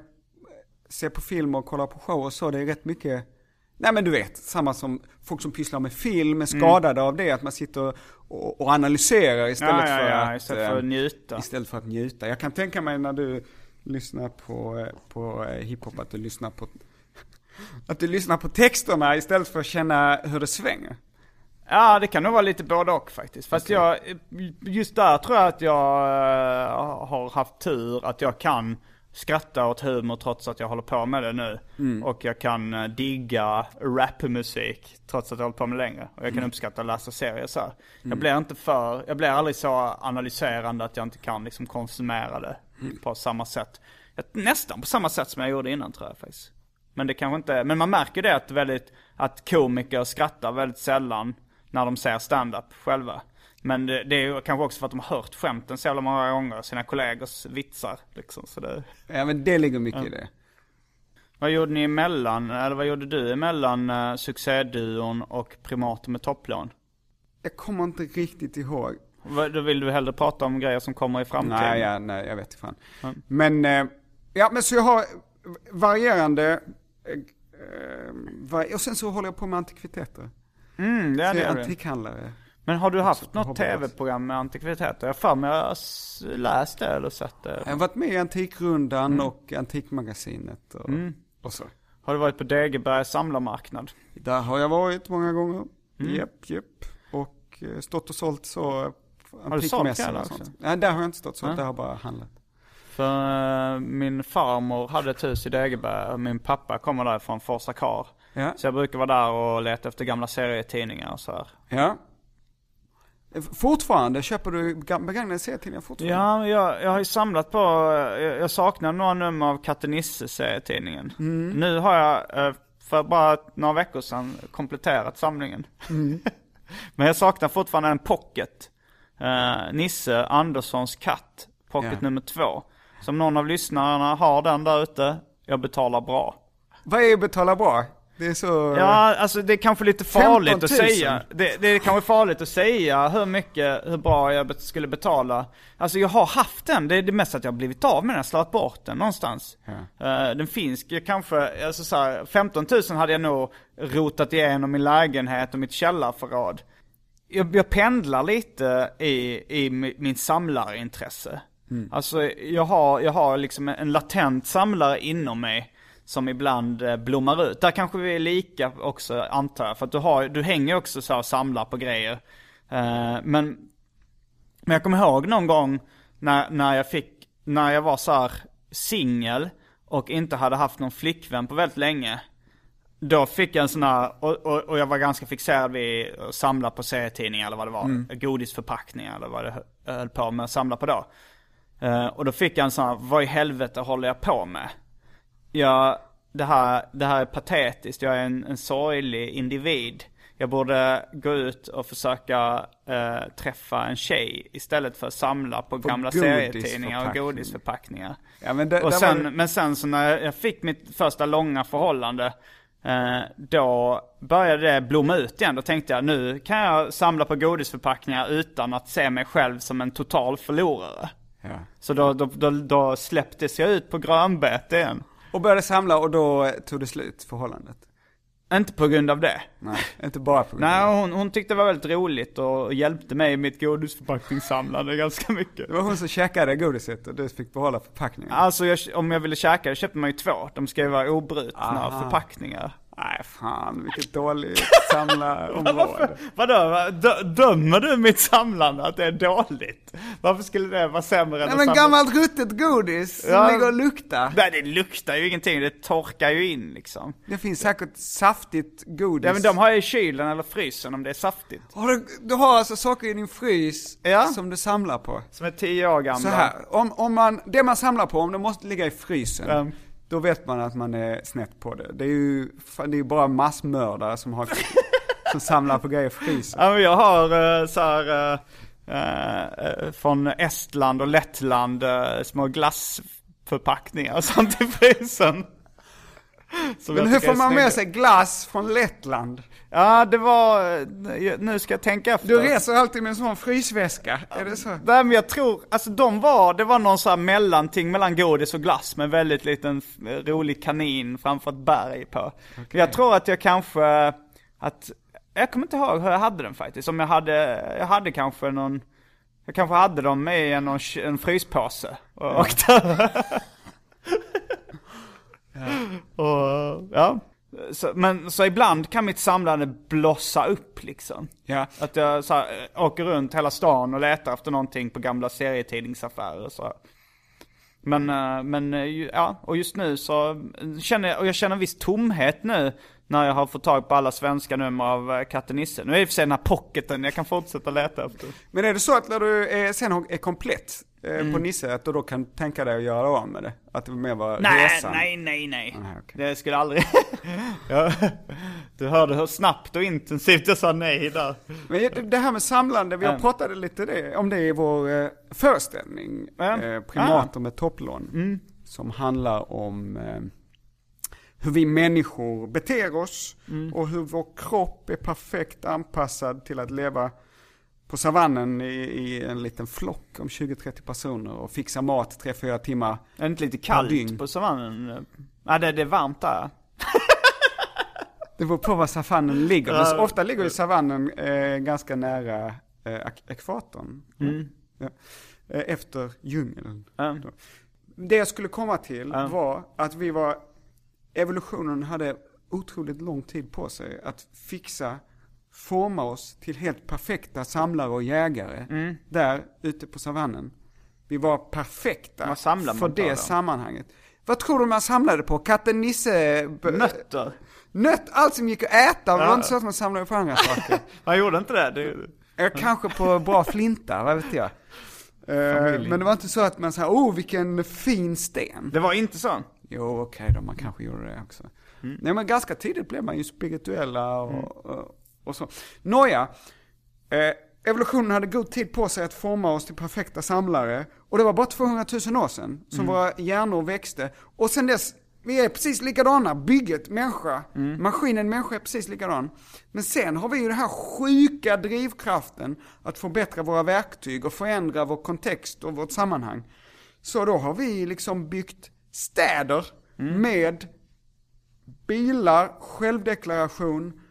ser på film och kollar på show och så, det är rätt mycket, nej men du vet, samma som folk som pysslar med film är skadade av det, att man sitter och, och analyserar istället Mm. Ja, ja, för ja, att... istället för eh, att njuta. Istället för att njuta. Jag kan tänka mig när du lyssnar på, eh, på eh, hiphop, att du lyssnar på att du lyssnar på texterna istället för att känna hur det svänger. Ja, det kan nog vara lite både och faktiskt. Fast jag, just där tror jag att jag eh, har haft tur att jag kan skratta åt humor trots att jag håller på med det nu. Och jag kan eh, digga rapmusik trots att jag håller på med det längre. Och jag kan uppskatta att läsa serier så här. Jag blir inte för, jag blir aldrig så analyserande att jag inte kan liksom konsumera det på samma sätt. Nästan på samma sätt som jag gjorde innan tror jag faktiskt. Men det kanske inte, men man märker det att väldigt, att komiker skrattar väldigt sällan när de ser stand-up själva. Men det, det är kanske också för att de har hört skämten så jävla många gånger, sina kollegors vitsar liksom. Så det, Ja men det ligger mycket i det. vad gjorde ni emellan, eller vad gjorde du emellan uh, succéduon och primater med topplån? Jag kommer inte riktigt ihåg. Vad- Då vill du hellre prata om grejer som kommer i framtiden? Nej, ja, nej, jag vet inte fan. Men, eh, ja men så jag har varierande, var- och sen så håller jag på med antikviteter. Mm, det är så jag är antikhandlare. Men har du haft något tv-program med antikviteter? Jag för mig jag har läst det eller sett det. Jag har varit med i Antikrundan och Antikmagasinet och, och så. Har du varit på Degebergs samlarmarknad? Där har jag varit många gånger. Japp, japp. Och eh, stått och sålt så Har du sålt och också? Nej, där har jag inte stått så, Nej. där har jag bara handlat. För eh, min farmor hade ett hus i Degeberg och min pappa kommer där från Forsa Kar. Ja. Så jag brukar vara där och leta efter gamla serietidningar och så här. Ja. Fortfarande, köper du begagnade serietidningar fortfarande? Ja, jag, jag har ju samlat på, jag, jag saknar några nummer av Katte Nisse serietidningen. Nu har jag eh, för bara några veckor sedan kompletterat samlingen. Men jag saknar fortfarande en pocket. Eh, Nisse Anderssons katt, pocket Ja. nummer två. Som någon av lyssnarna har den där ute, jag betalar bra. Vad är betala bra? Det är så... Ja, alltså det är kanske lite farligt 15 000. att säga. Det, det är kanske farligt att säga hur mycket, hur bra jag skulle betala. Alltså jag har haft den, det är det mest att jag har blivit av med den, slagit bort den någonstans. Ja. Eh, den finns ju kanske, alltså så här, 15 000 hade jag nog rotat igenom min lägenhet och mitt källarförråd. Jag, jag pendlar lite i, i mi- min samlarintresse. Alltså jag har, jag har liksom en latent samlare inom mig som ibland eh, blommar ut. Där kanske vi är lika också antar jag. För att du, har, du hänger också så och samlar på grejer. Eh, men, men jag kommer ihåg någon gång när, när jag fick, när jag var så singel och inte hade haft någon flickvän på väldigt länge. Då fick jag en sån här, och, och, och jag var ganska fixerad vid att samla på serietidningar eller vad det var. Godisförpackningar eller vad det höll på med att samla på då. Eh, och då fick jag en sån här, vad i helvete håller jag på med? Jag, det här, det här är patetiskt, jag är en, en sorglig individ. Jag borde gå ut och försöka eh, träffa en tjej istället för att samla på, På gamla serietidningar och godisförpackningar. Ja, men det- och sen, var- Men sen så när jag fick mitt första långa förhållande, eh, då började det blomma ut igen. Då tänkte jag, nu kan jag samla på godisförpackningar utan att se mig själv som en total förlorare. Ja. Så då, då, då, då släpptes jag ut på grönbete igen. Och började samla och då tog det slut, förhållandet. Inte på grund av det. Nej, inte bara på grund av Nej, hon, hon tyckte det var väldigt roligt och hjälpte mig i mitt godisförpackningssamlande ganska mycket. Det var hon som käkade godiset och du fick behålla förpackningen. Alltså jag, om jag ville käka det köpte man ju två. De ska ju vara obrutna Aha. förpackningar. Nej fan, vilket dåligt samlarområde. Vadå? Va- dö- Dömer du mitt samlande att det är dåligt? Varför skulle det vara sämre än Nej men gammalt ruttet godis som Ja. ligger och luktar. Nej det luktar ju ingenting, det torkar ju in liksom. Det finns säkert saftigt godis. Ja men de har jag i kylen eller frysen om det är saftigt. Har du, du har alltså saker i din frys Ja. som du samlar på? Som är tio år gamla. Så här, om, om man, det man samlar på, om det måste ligga i frysen, Ja. Då vet man att man är snett på det. Det är ju, fan, det är ju bara massmördare som har, som samlar på grejer frysen. Ja men jag har uh, så här, eh, eh, från Estland och Lettland uh, små glassförpackningar och sånt i frysen. Men hur får man med sig glass från Lettland? Ja det var, eh, nu ska jag tänka efter. Du reser alltid med en sån frysväska, är det så? Nej men jag tror, alltså de var, det var någon sån här mellanting mellan godis och glass med väldigt liten f- rolig kanin framför ett berg på. Jag tror att jag kanske, att, jag kommer inte ihåg hur jag hade den faktiskt. Om jag hade, jag hade kanske någon, jag kanske hade dem med i en, en fryspåse och åkte över. Och, ja. Så, men så ibland kan mitt samlande blossa upp liksom. Ja. Att jag så här, eh, åker runt hela stan och letar efter någonting på gamla serietidningsaffärer så. här. Men, eh, men eh, ja, och just nu så känner jag, och jag känner en viss tomhet nu när jag har fått tag på alla svenska nummer av Katte Nisse. Nu är det i och för sig den här pocketen jag kan fortsätta leta efter. Men är det så att när du är, sen är komplett Mm. på Nisse, att du då kan tänka dig att göra av med det? Att det mer var Nej, resan? nej, nej, nej. Nej, okej. Det skulle aldrig... ja, du hörde hur snabbt och intensivt jag sa nej där. Men det- här med samlande, vi har Ja. pratat lite det, om det i vår eh, föreställning, Ja. eh, Primater med topplån. Som handlar om eh, hur vi människor beter oss och hur vår kropp är perfekt anpassad till att leva på savannen i, i en liten flock om 20-30 personer och fixa mat 3-4 timmar. Är det inte lite kallt på savannen? Ja, det, det är varmt där. Det beror på var savannen ligger. Men ofta ligger ju savannen eh, ganska nära eh, ek- ekvatorn. Ja. Eh, efter djungeln. Då. Det jag skulle komma till var att vi var, evolutionen hade otroligt lång tid på sig att fixa, forma oss till helt perfekta samlare och jägare. Där ute på savannen. Vi var perfekta för det då? sammanhanget. Vad tror du man samlade på? Katten Nisse? Nötter. Nöt, allt som gick att äta. Det var inte så att man samlade på andra saker. Man gjorde inte det? det... Kanske på bra flinta, vad vet jag. Eh, men det var inte så att man sa, oh vilken fin sten. Det var inte så? Jo, okej då, man kanske gjorde det också. Nej, men ganska tidigt blev man ju spirituella och, och, och så. Nåja, eh, evolutionen hade god tid på sig att forma oss till perfekta samlare. Och det var bara 200 000 år sedan som våra hjärnor växte. Och sen dess, vi är precis likadana. Bygget, människa, maskinen människa är precis likadan. Men sen har vi ju den här sjuka drivkraften att förbättra våra verktyg och förändra vår kontext och vårt sammanhang. Så då har vi liksom byggt städer med bilar, självdeklaration,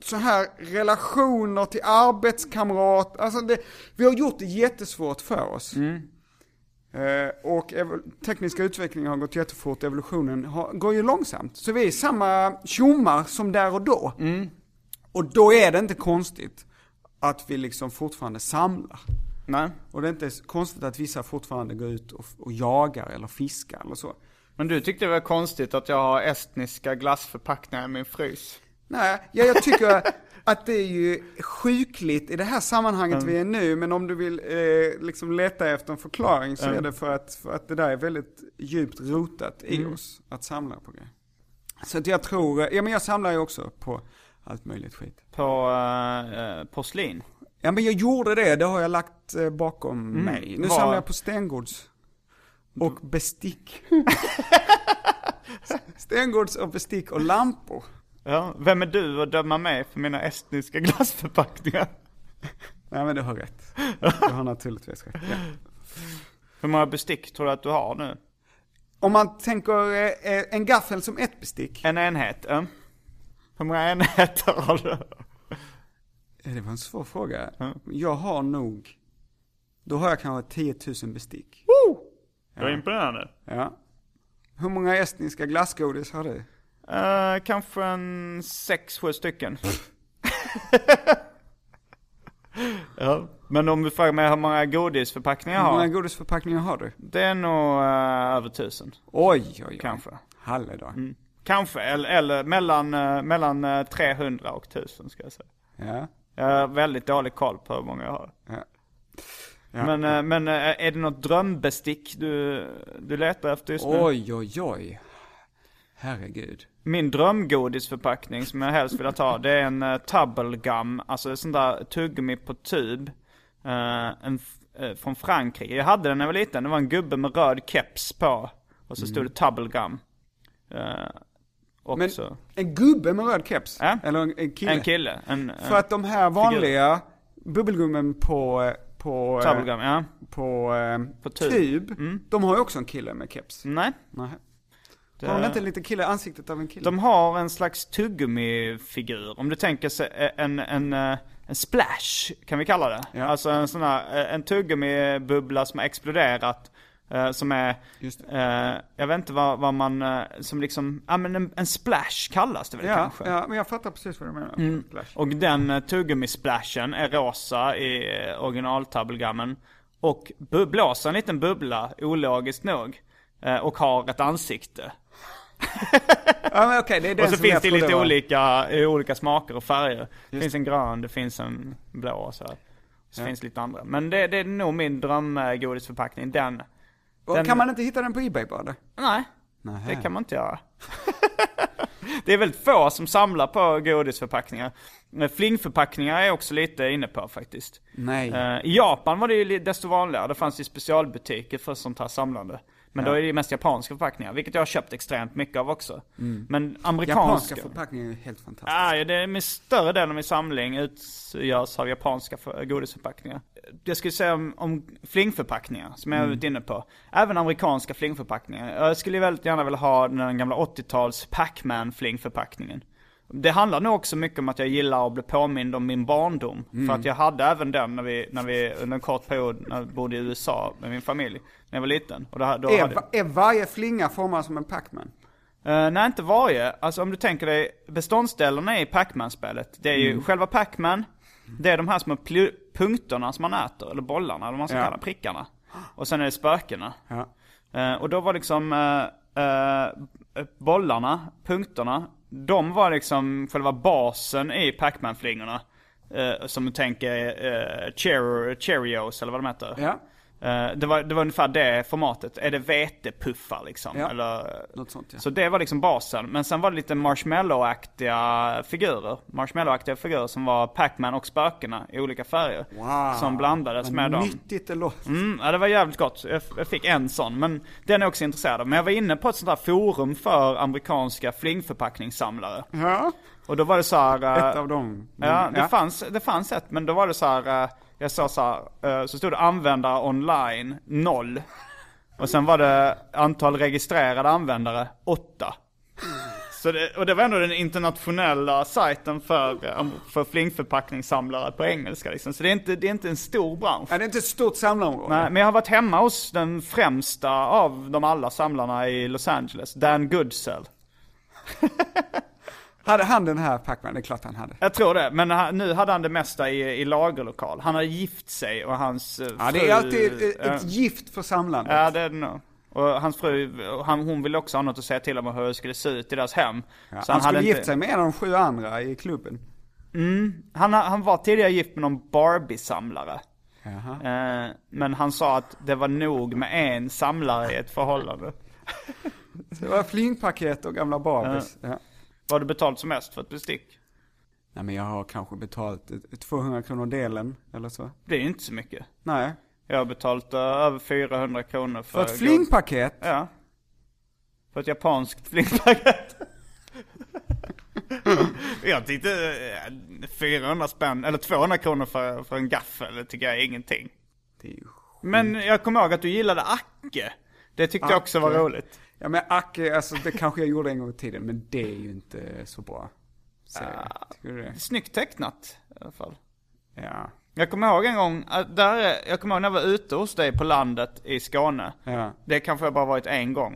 så här relationer till arbetskamrat. Alltså det, vi har gjort det jättesvårt för oss. Eh, och tekniska utvecklingen har gått jättefort, evolutionen har, går ju långsamt. Så vi är samma tjommar som där och då. Och då är det inte konstigt att vi liksom fortfarande samlar. Nej. Och det är inte konstigt att vissa fortfarande går ut och, och jagar eller fiskar eller så. Men du tyckte det var konstigt att jag har estniska glassförpackningar i min frys? Nej, ja, jag tycker att det är ju sjukligt i det här sammanhanget vi är nu, men om du vill eh, liksom leta efter en förklaring så är det för att, för att det där är väldigt djupt rotat i oss, att samla på grejer. Så att jag tror, ja men jag samlar ju också på allt möjligt skit. På uh, porslin. Ja men jag gjorde det, det har jag lagt eh, bakom mig. Nu Vad- samlar jag på stengods. Och bestick. stengods och bestick och lampor. Ja. Vem är du att döma mig för mina estniska glassförpackningar? Nej men du har rätt. Du har naturligtvis rätt. Ja. Hur många bestick tror du att du har nu? Om man tänker eh, eh, en gaffel som ett bestick. En enhet? Ja. Hur många enheter har du? Eh, Det var en svår fråga. Jag har nog, då har jag kanske 10 000 bestick. Det var imponerande. Ja. Hur många estniska glassgodis har du? Uh, kanske en sex, sju stycken. ja. Men om du frågar mig hur många godisförpackningar jag Hur många har? godisförpackningar har du? Det är nog eh, över tusen. Oj, oj, oj. Kanske. Halledag. Kanske, eller, eller mellan, eh, mellan eh, 300 och 1000 ska jag säga. Ja. Jag har väldigt dålig koll på hur många jag har. Ja. Ja. Men, eh, men eh, är det något drömbestick du, du letar efter just nu? Oj, oj, oj. Herregud. Min drömgodisförpackning som jag helst vill ta, det är en uh, tubble gum, alltså sån där tuggummi på tub. eh, en, eh, från Frankrike. Jag hade den när jag var liten, det var en gubbe med röd keps på. Och så stod det tubble gum. Uh, Men en gubbe med röd keps? Ja. Eller en, en kille? En kille. En, För att de här vanliga bubbelgummen på, på, eh, Tubble gum, ja. på, eh, På tub. tub, de har ju också en kille med keps. Nej. Nej. Det- Har de inte en liten kille, ansiktet av en kille? De har en slags tuggummi-figur. Om du tänker sig en, en, eh, en splash, kan vi kalla det. Ja. Alltså en sån här, eh, en tuggummi-bubbla som har exploderat. Eh, Som är, Just eh, jag vet inte vad, vad man, eh, som liksom, ja men en, en splash kallas det väl ja, kanske? ja, men jag fattar precis vad du menar. Flash. Och den tuggummi-splashen är rosa i original-tubblegummen. Och bu- blåser en liten bubbla, ologiskt nog. Och har ett ansikte. Ja men okej, det är den Och så som finns det lite olika, olika smaker och färger. Det finns en grön, det finns en blå och så här. Så Ja. finns lite andra. Men det, det är nog min drömgodisförpackning. Den, den- Kan man inte hitta den på Ebay bara? nej. Nej. Det kan man inte göra. det är väldigt få som samlar på godisförpackningar. Flingförpackningar är också lite inne på faktiskt. Nej. Eh, I Japan var det ju desto vanligare. Det fanns ju specialbutiker för sånt här samlande. Men då är det ju mest japanska förpackningar, vilket jag har köpt extremt mycket av också. Men amerikanska... Japanska förpackningar är helt fantastiska. Ja, ja, det är min större del av min samling utgörs av japanska för, godisförpackningar. Jag skulle säga om, om flingförpackningar, som jag har varit inne på. Även amerikanska flingförpackningar. Jag skulle väldigt gärna vilja ha den gamla 80-tals Pac-Man flingförpackningen. Det handlar nog också mycket om att jag gillar att bli påmind om min barndom. För att jag hade även den när vi, när vi under en kort period, när vi bodde i USA med min familj. När jag var liten. Och då, då Är, hade jag... är varje flinga formad som en Pac-Man? Uh, nej, inte varje. Alltså om du tänker dig beståndsdelarna i Pac-Man-spelet. Det är ju själva Pac-Man, det är de här små punkterna som man äter, eller bollarna, eller vad man ska Ja. kalla prickarna. Och sen är det spökena. Ja. Eh, och då var liksom eh, eh, bollarna, punkterna, de var liksom själva basen i Pac-Man-flingorna. Eh, som du tänker uh, Cheer- Cheerios eller vad de heter. Ja. Eh, det, var, det var ungefär det formatet. Är det vetepuffar liksom? Ja. Eller, Något sånt ja. så det var liksom basen. Men sen var det lite marshmallow-aktiga figurer. Marshmallow-aktiga figurer som var Pac-Man och spökena i olika färger. Wow. Som blandades Vad med dem. nyttigt det låter. Mm, ja, det var jävligt gott. Jag, jag fick en sån. Men den är jag också intresserad av. Men jag var inne på ett sånt här forum för amerikanska flingförpackningssamlare. Ja. Och då var det så här... eh, Ett av dem. Ja, det, Fanns, det fanns ett, men då var det så här. Jag sa så här, eh, så stod det användare online, noll. Och sen var det antal registrerade användare, åtta. Så det, och det var ändå den internationella sajten för, eh, för flingförpackningssamlare på engelska liksom. Så det är inte, det är inte en stor bransch. Ja, det är inte ett stort samlarområde. Nej, men jag har varit hemma hos den främsta av de alla samlarna i Los Angeles, Dan Goodsell. Hade han den här Pac-Man? Det är klart han hade. Jag tror det, men han, nu hade han det mesta i, i lagerlokal. Han hade gift sig och hans eh, Ja, det fru- är alltid ett, ett, ett gift för samlandet. Ja, det är det nog. Och hans fru, han, hon ville också ha något att säga till om hur det skulle se ut i deras hem. Ja, Så han, skulle hade gift sig med en av de sju andra i klubben. Han, han var tidigare gift med någon Barbie-samlare. Eh, men han sa att det var nog med en samlare i ett förhållande. Det var flingpaket och gamla Barbies. Ja. Vad har du betalt som mest för ett bestick? Nej men jag har kanske betalat eh, 200 kronor delen, eller så. Det är ju inte så mycket. Nej. Jag har betalt eh, över 400 kronor för... För ett flingpaket? Ja. För ett japanskt flingpaket. jag tyckte eh, 400 spänn, eller 200 kronor för, för en gaffel, det tycker jag är ingenting. Det är ju... Men jag kommer ihåg att du gillade Acke. Det tyckte jag också var Acke. roligt. Ja men Acke, alltså det kanske jag gjorde en gång i tiden, men det är ju inte så bra. serie. Du det? Snyggt tecknat i alla fall. Ja. Jag kommer ihåg en gång, att där, är- jag kommer ihåg när jag var ute hos dig på landet i Skåne. Ja. Det kanske jag bara varit en gång.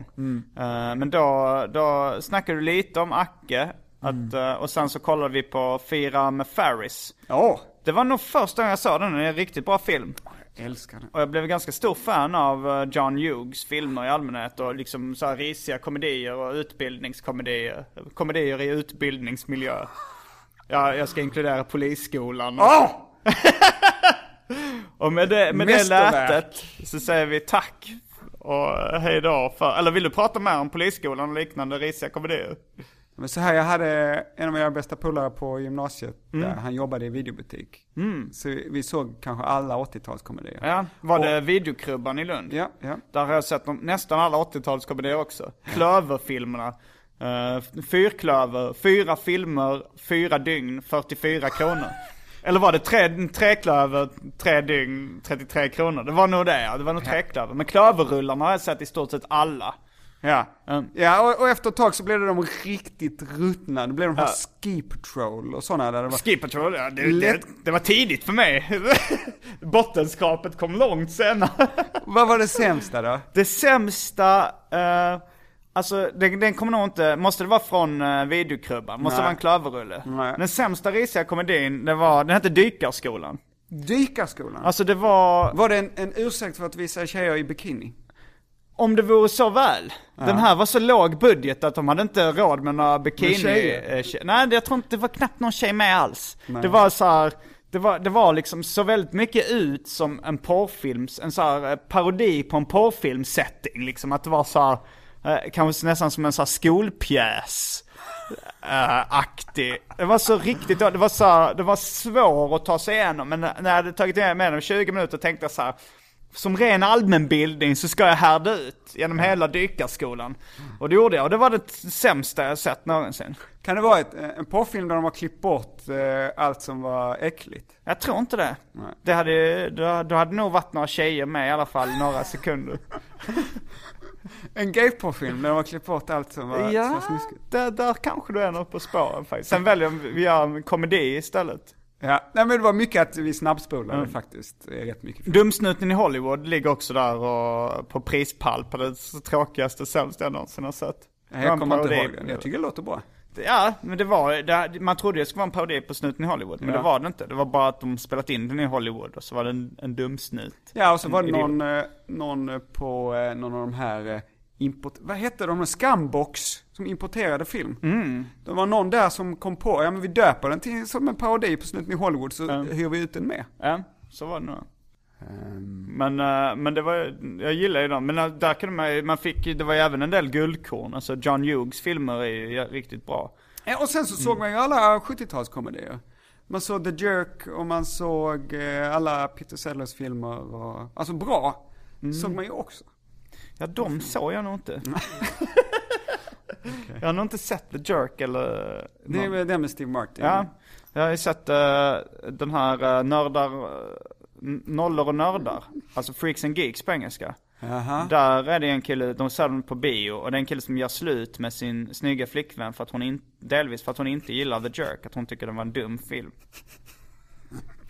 Eh, men då, då snackade du lite om Acke. Att, eh, och sen så kollade vi på Fira med Ferris. Åh! Det var nog första gången jag såg den, det är en riktigt bra film. Jag älskar det. Och jag blev ganska stor fan av eh, John Hughes filmer i allmänhet och liksom så här risiga komedier och utbildningskomedier. Komedier i utbildningsmiljö. Ja, jag ska inkludera polisskolan. Åh! Och med det, med det lätet så säger vi tack och hej då för, eller vill du prata mer om polisskolan och liknande risiga komedier? Men så här, jag hade en av mina bästa polare på gymnasiet, där han jobbade i videobutik. Så vi såg kanske alla 80-talskomedier. Ja, var det videokrubban i Lund? Ja, ja. Där har jag sett de, nästan alla 80-talskomedier också. Klöverfilmerna. Uh, fyrklöver, fyra filmer, fyra dygn, 44 kronor. Eller var det tre, treklöver, tre dygn, 33 kronor? Det var nog det ja, det var nog treklöver. Men klöverrullarna har jag sett i stort sett alla. Ja, Mm. ja och, och efter ett tag så blev det de riktigt ruttna. Det blev de här Ski Patrol och sådana där det var... Ski Patrol, ja, det, det, Lätt- det var tidigt för mig. Bottenskrapet kom långt senare. Vad var det sämsta då? Det sämsta, eh, alltså den, den kommer nog inte, måste det vara från uh, videokrubban? Måste det Nej. vara en klöverrulle? Nej. Den sämsta risiga komedin, det var, den hette Dykarskolan. Dykarskolan? Alltså det var, Var det en, en ursäkt för att visa tjejer i bikini? Om det vore så väl. Den här var så låg budget att de hade inte råd med några bikini... Med eh, tje- Nej, jag tror inte, det var knappt någon tjej med alls. Det var så här, det var, det var liksom så väldigt mycket ut som en porrfilms, en så här eh, parodi på en porrfilmsetting liksom. Att det var så här, eh, kanske nästan som en så här skolpjäs. eh, aktig. Det var så riktigt, det var så här, det var svårt att ta sig igenom. Men när när jag hade tagit med mig 20 minuter tänkte jag så här. Som ren allmänbildning så ska jag härda ut genom hela dykarskolan. Och det gjorde jag, och det var det sämsta jag sett någonsin. Kan det vara ett, eh, en porrfilm där de har klippt bort eh, allt som var äckligt? Jag tror inte det. Nej. Det hade, då, då hade nog varit några tjejer med i alla fall några sekunder. En gayporrfilm där de har klippt bort allt som var, som var Ja, snuskigt? där, där kanske du är något på spåren faktiskt. Sen väljer vi vi gör en komedi istället. Ja, nej men det var mycket att vi snabbspolade faktiskt. eh, Rätt mycket. Dumsnuten i Hollywood ligger också där och på prispall på det tråkigaste, sämsta jag någonsin har sett. Var Jag kommer inte ihåg den. Jag tycker det låter bra. Ja, men det var, det, man trodde det skulle vara en parodi på Snuten i Hollywood, men Ja. det var det inte. Det var bara att de spelat in den i Hollywood och så var det en, en dumsnut. Ja, och så En var det någon, eh, någon på eh, någon av de här import... Vad hette de? Scumbox som importerade film. Mm. Det var någon där som kom på, ja men vi döper den till som en parodi på Snuten i Hollywood så hyr vi ut den med. Ja, så var det nog. Ehm, Men, eh, men det var, jag gillar ju dem. Men eh, där kunde man man fick, det var ju även en del guldkorn. Alltså John Hughes filmer är ju riktigt bra. Ja, och sen så såg man ju alla 70-talskomedier. Man såg The Jerk och man såg eh, alla Peter Sellers filmer och, alltså bra, såg man ju också. Ja, de såg jag nog inte. Jag har nog inte sett The Jerk eller... Det är den med Steve Martin. Ja, jag har ju sett eh, den här uh, nördar, uh, nollor och nördar. Alltså Freaks and Geeks på engelska. Jaha. Där är det en kille, de ser den på bio, och det är en kille som gör slut med sin snygga flickvän för att hon in, delvis för att hon inte gillar The Jerk, att hon tycker det var en dum film.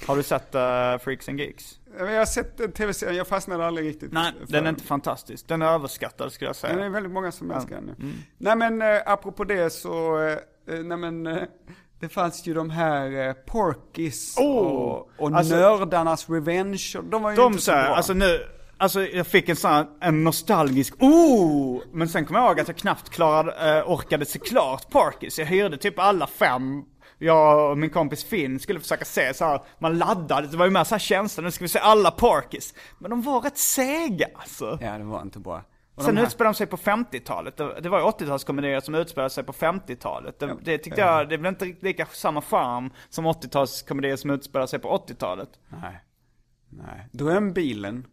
Har du sett uh, Freaks and Geeks? Ja, Jag har sett den tv-serien, jag fastnade aldrig riktigt. Nej, den är inte fantastisk. Den är överskattad skulle jag Den är säga. väldigt många som älskar den. Mm. Nej men eh, apropå det så, eh, eh, nej men eh, det fanns ju de här eh, Porkis Oh! och, och Alltså- Nördarnas Revenge. De var ju De inte så säger, bra. alltså nu, Alltså jag fick en sån här, en nostalgisk oh! Men sen kom jag ihåg att jag knappt klarade, eh, orkade se klart Parkis. Jag hyrde typ alla fem. Jag och min kompis Finn skulle försöka se så här, man laddade, det var ju med så här känsla, nu ska vi se alla Parkis. Men de var rätt sega alltså. Ja, det var inte bra. Och Sen de här- utspelade de sig på 50-talet. Det var ju 80-talskomedier som utspelade sig på 50-talet. Det, det tyckte jag, det blev inte lika samma charm som 80-talskomedier som utspelade sig på 80-talet. Nej. Nej. Drömbilen.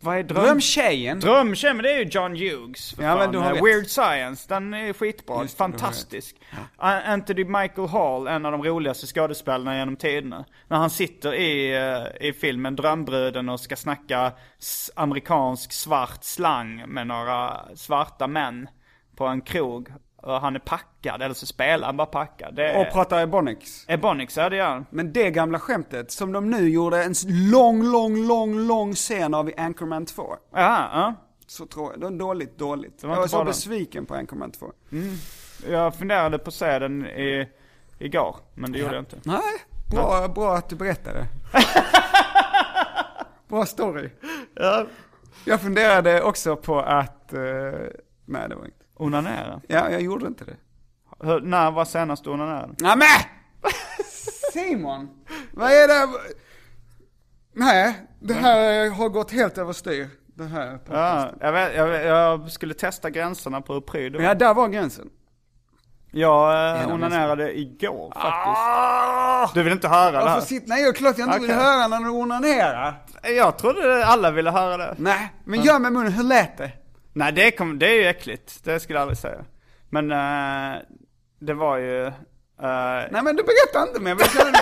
Vad är dröm... Drömtjejen. Drömtjej, men det är ju John Hughes. Ja, men du har Eh, rätt. Weird Science, den är skitbra. Just Fantastisk. A- Anthony Michael Hall, en av de roligaste skådespelarna genom tiderna. När han sitter i, eh, i filmen Drömbruden och ska snacka amerikansk svart slang med några svarta män på en krog. Han är packad, eller så spelar han bara packad. Det är... Och pratar Ebonics. Ebonics, ja det gör han. Men det gamla skämtet som de nu gjorde en lång, lång, lång, lång scen av i Anchorman 2. Ja, ja. Så tror jag. Det var dåligt, dåligt. var jag var så den. besviken på Anchorman 2. Jag funderade på att se den i, igår, men det gjorde jag inte. Nej, bra, bra att du berättade. bra story. Ja. Jag funderade också på att, eh, nej det var inte. Onanera. Ja, jag gjorde inte det. Hur, när var senast du onanerade? Ja, men! Simon! Vad är det? Nej, det här har gått helt överstyr. Det här. Ja, jag, vet, jag, vet, jag skulle testa gränserna på hur pryd. Ja, där var gränsen. Jag eh, onanerade igår faktiskt. Ah! Du vill inte höra det här? sitter, nej, klart jag inte vill Okej. höra när du onanerar. Jag trodde alla ville höra det. Nej, men gör med munnen, hur lät det? Nej, det, kom, det är ju äckligt. Det skulle jag aldrig säga. Men eh, det var ju... eh, Nej men du berättar inte mer, vi kan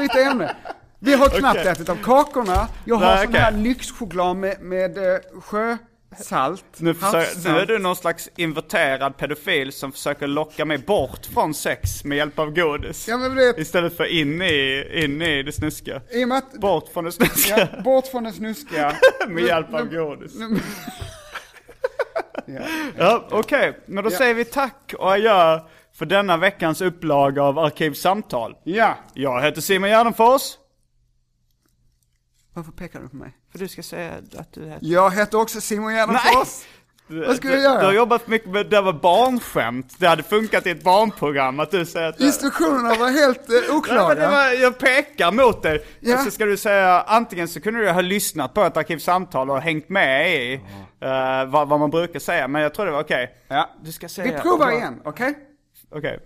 byta ämne. Vi har knappt Okej. ätit av kakorna, jag har Nej, sån här okej. lyxchoklad med, med eh, sjösalt, nu, försöker, nu är du någon slags inverterad pedofil som försöker locka mig bort från sex med hjälp av godis. Ja vet, Istället för in i, in i det snuska. i att, Bort från det snuska. ja, bort från det snuskiga. med hjälp av godis. Nu- Ja, okej. Men då Ja. säger vi tack och adjö för denna veckans upplaga av Arkivsamtal. Ja. Jag heter Simon Gärdenfors. Varför pekar du på mig? För du ska säga att du heter... Jag heter också Simon Gärdenfors. Vad ska du, jag göra? Du har jobbat mycket med, det var barnskämt. Det hade funkat i ett barnprogram att du säger att... Instruktionerna var helt eh, Nej, men oklara. det var, jag pekar mot dig. Ja. Så ska du säga, antingen så kunde du ha lyssnat på ett arkivsamtal och hängt med i eh, vad, vad man brukar säga. Men jag tror det var okej. Ja. Du ska säga... Vi provar Ja. igen, okej? Okej.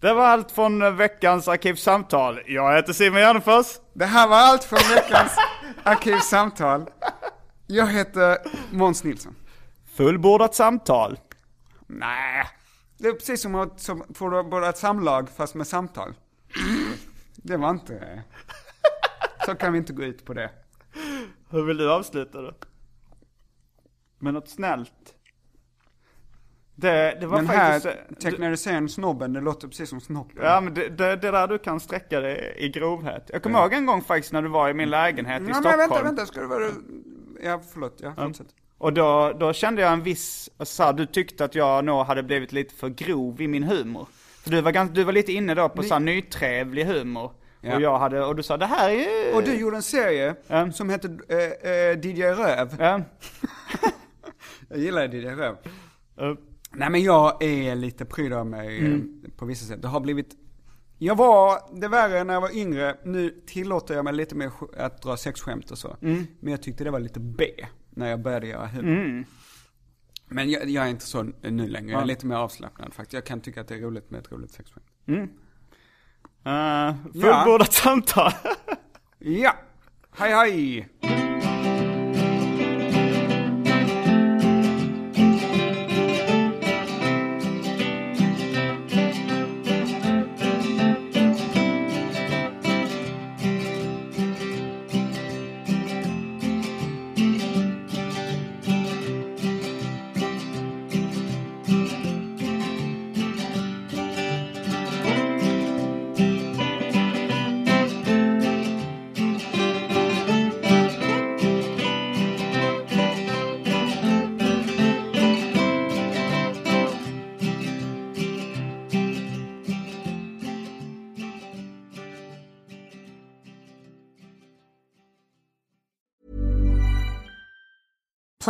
Det var allt från eh, veckans arkivsamtal. Jag heter Simon Gärdenfors. Det här var allt från veckans arkivsamtal. Jag heter Måns Nilsson. Fullbordat samtal. Nej. Det är precis som att som båda ett samlag fast med samtal. Det var inte... Så kan vi inte gå ut på det. Hur vill du avsluta det? Med något snällt? Det, det var Den här faktiskt... eh, du- teknariserande snobben, det låter precis som snoppen. Ja men det, det, det där du kan sträcka dig i grovhet. Jag kommer ihåg en gång faktiskt när du var i min lägenhet i Ja, Stockholm. men vänta, vänta, ska du vara... Ja, förlåt, ja, fortsätt. Och då, då kände jag en viss, alltså, du tyckte att jag nog hade blivit lite för grov i min humor. För du var, ganska, du var lite inne då på så här nytrevlig humor. Ja. Och jag hade, och du sa det här är... Och du gjorde en serie Ja. som hette eh, eh, DJ Röv. Ja. Jag gillar DJ Röv. Eh, Nej men jag är lite pryd av mig eh, på vissa sätt. Det har blivit, jag var det värre när jag var yngre, nu tillåter jag mig lite mer att dra sexskämt och så. Men jag tyckte det var lite B när jag började göra humor. Men jag, jag är inte så nu längre, jag är lite mer avslappnad faktiskt. Jag kan tycka att det är roligt med ett roligt sexskämt. eh, fullbordat samtal. Ja, hej hej!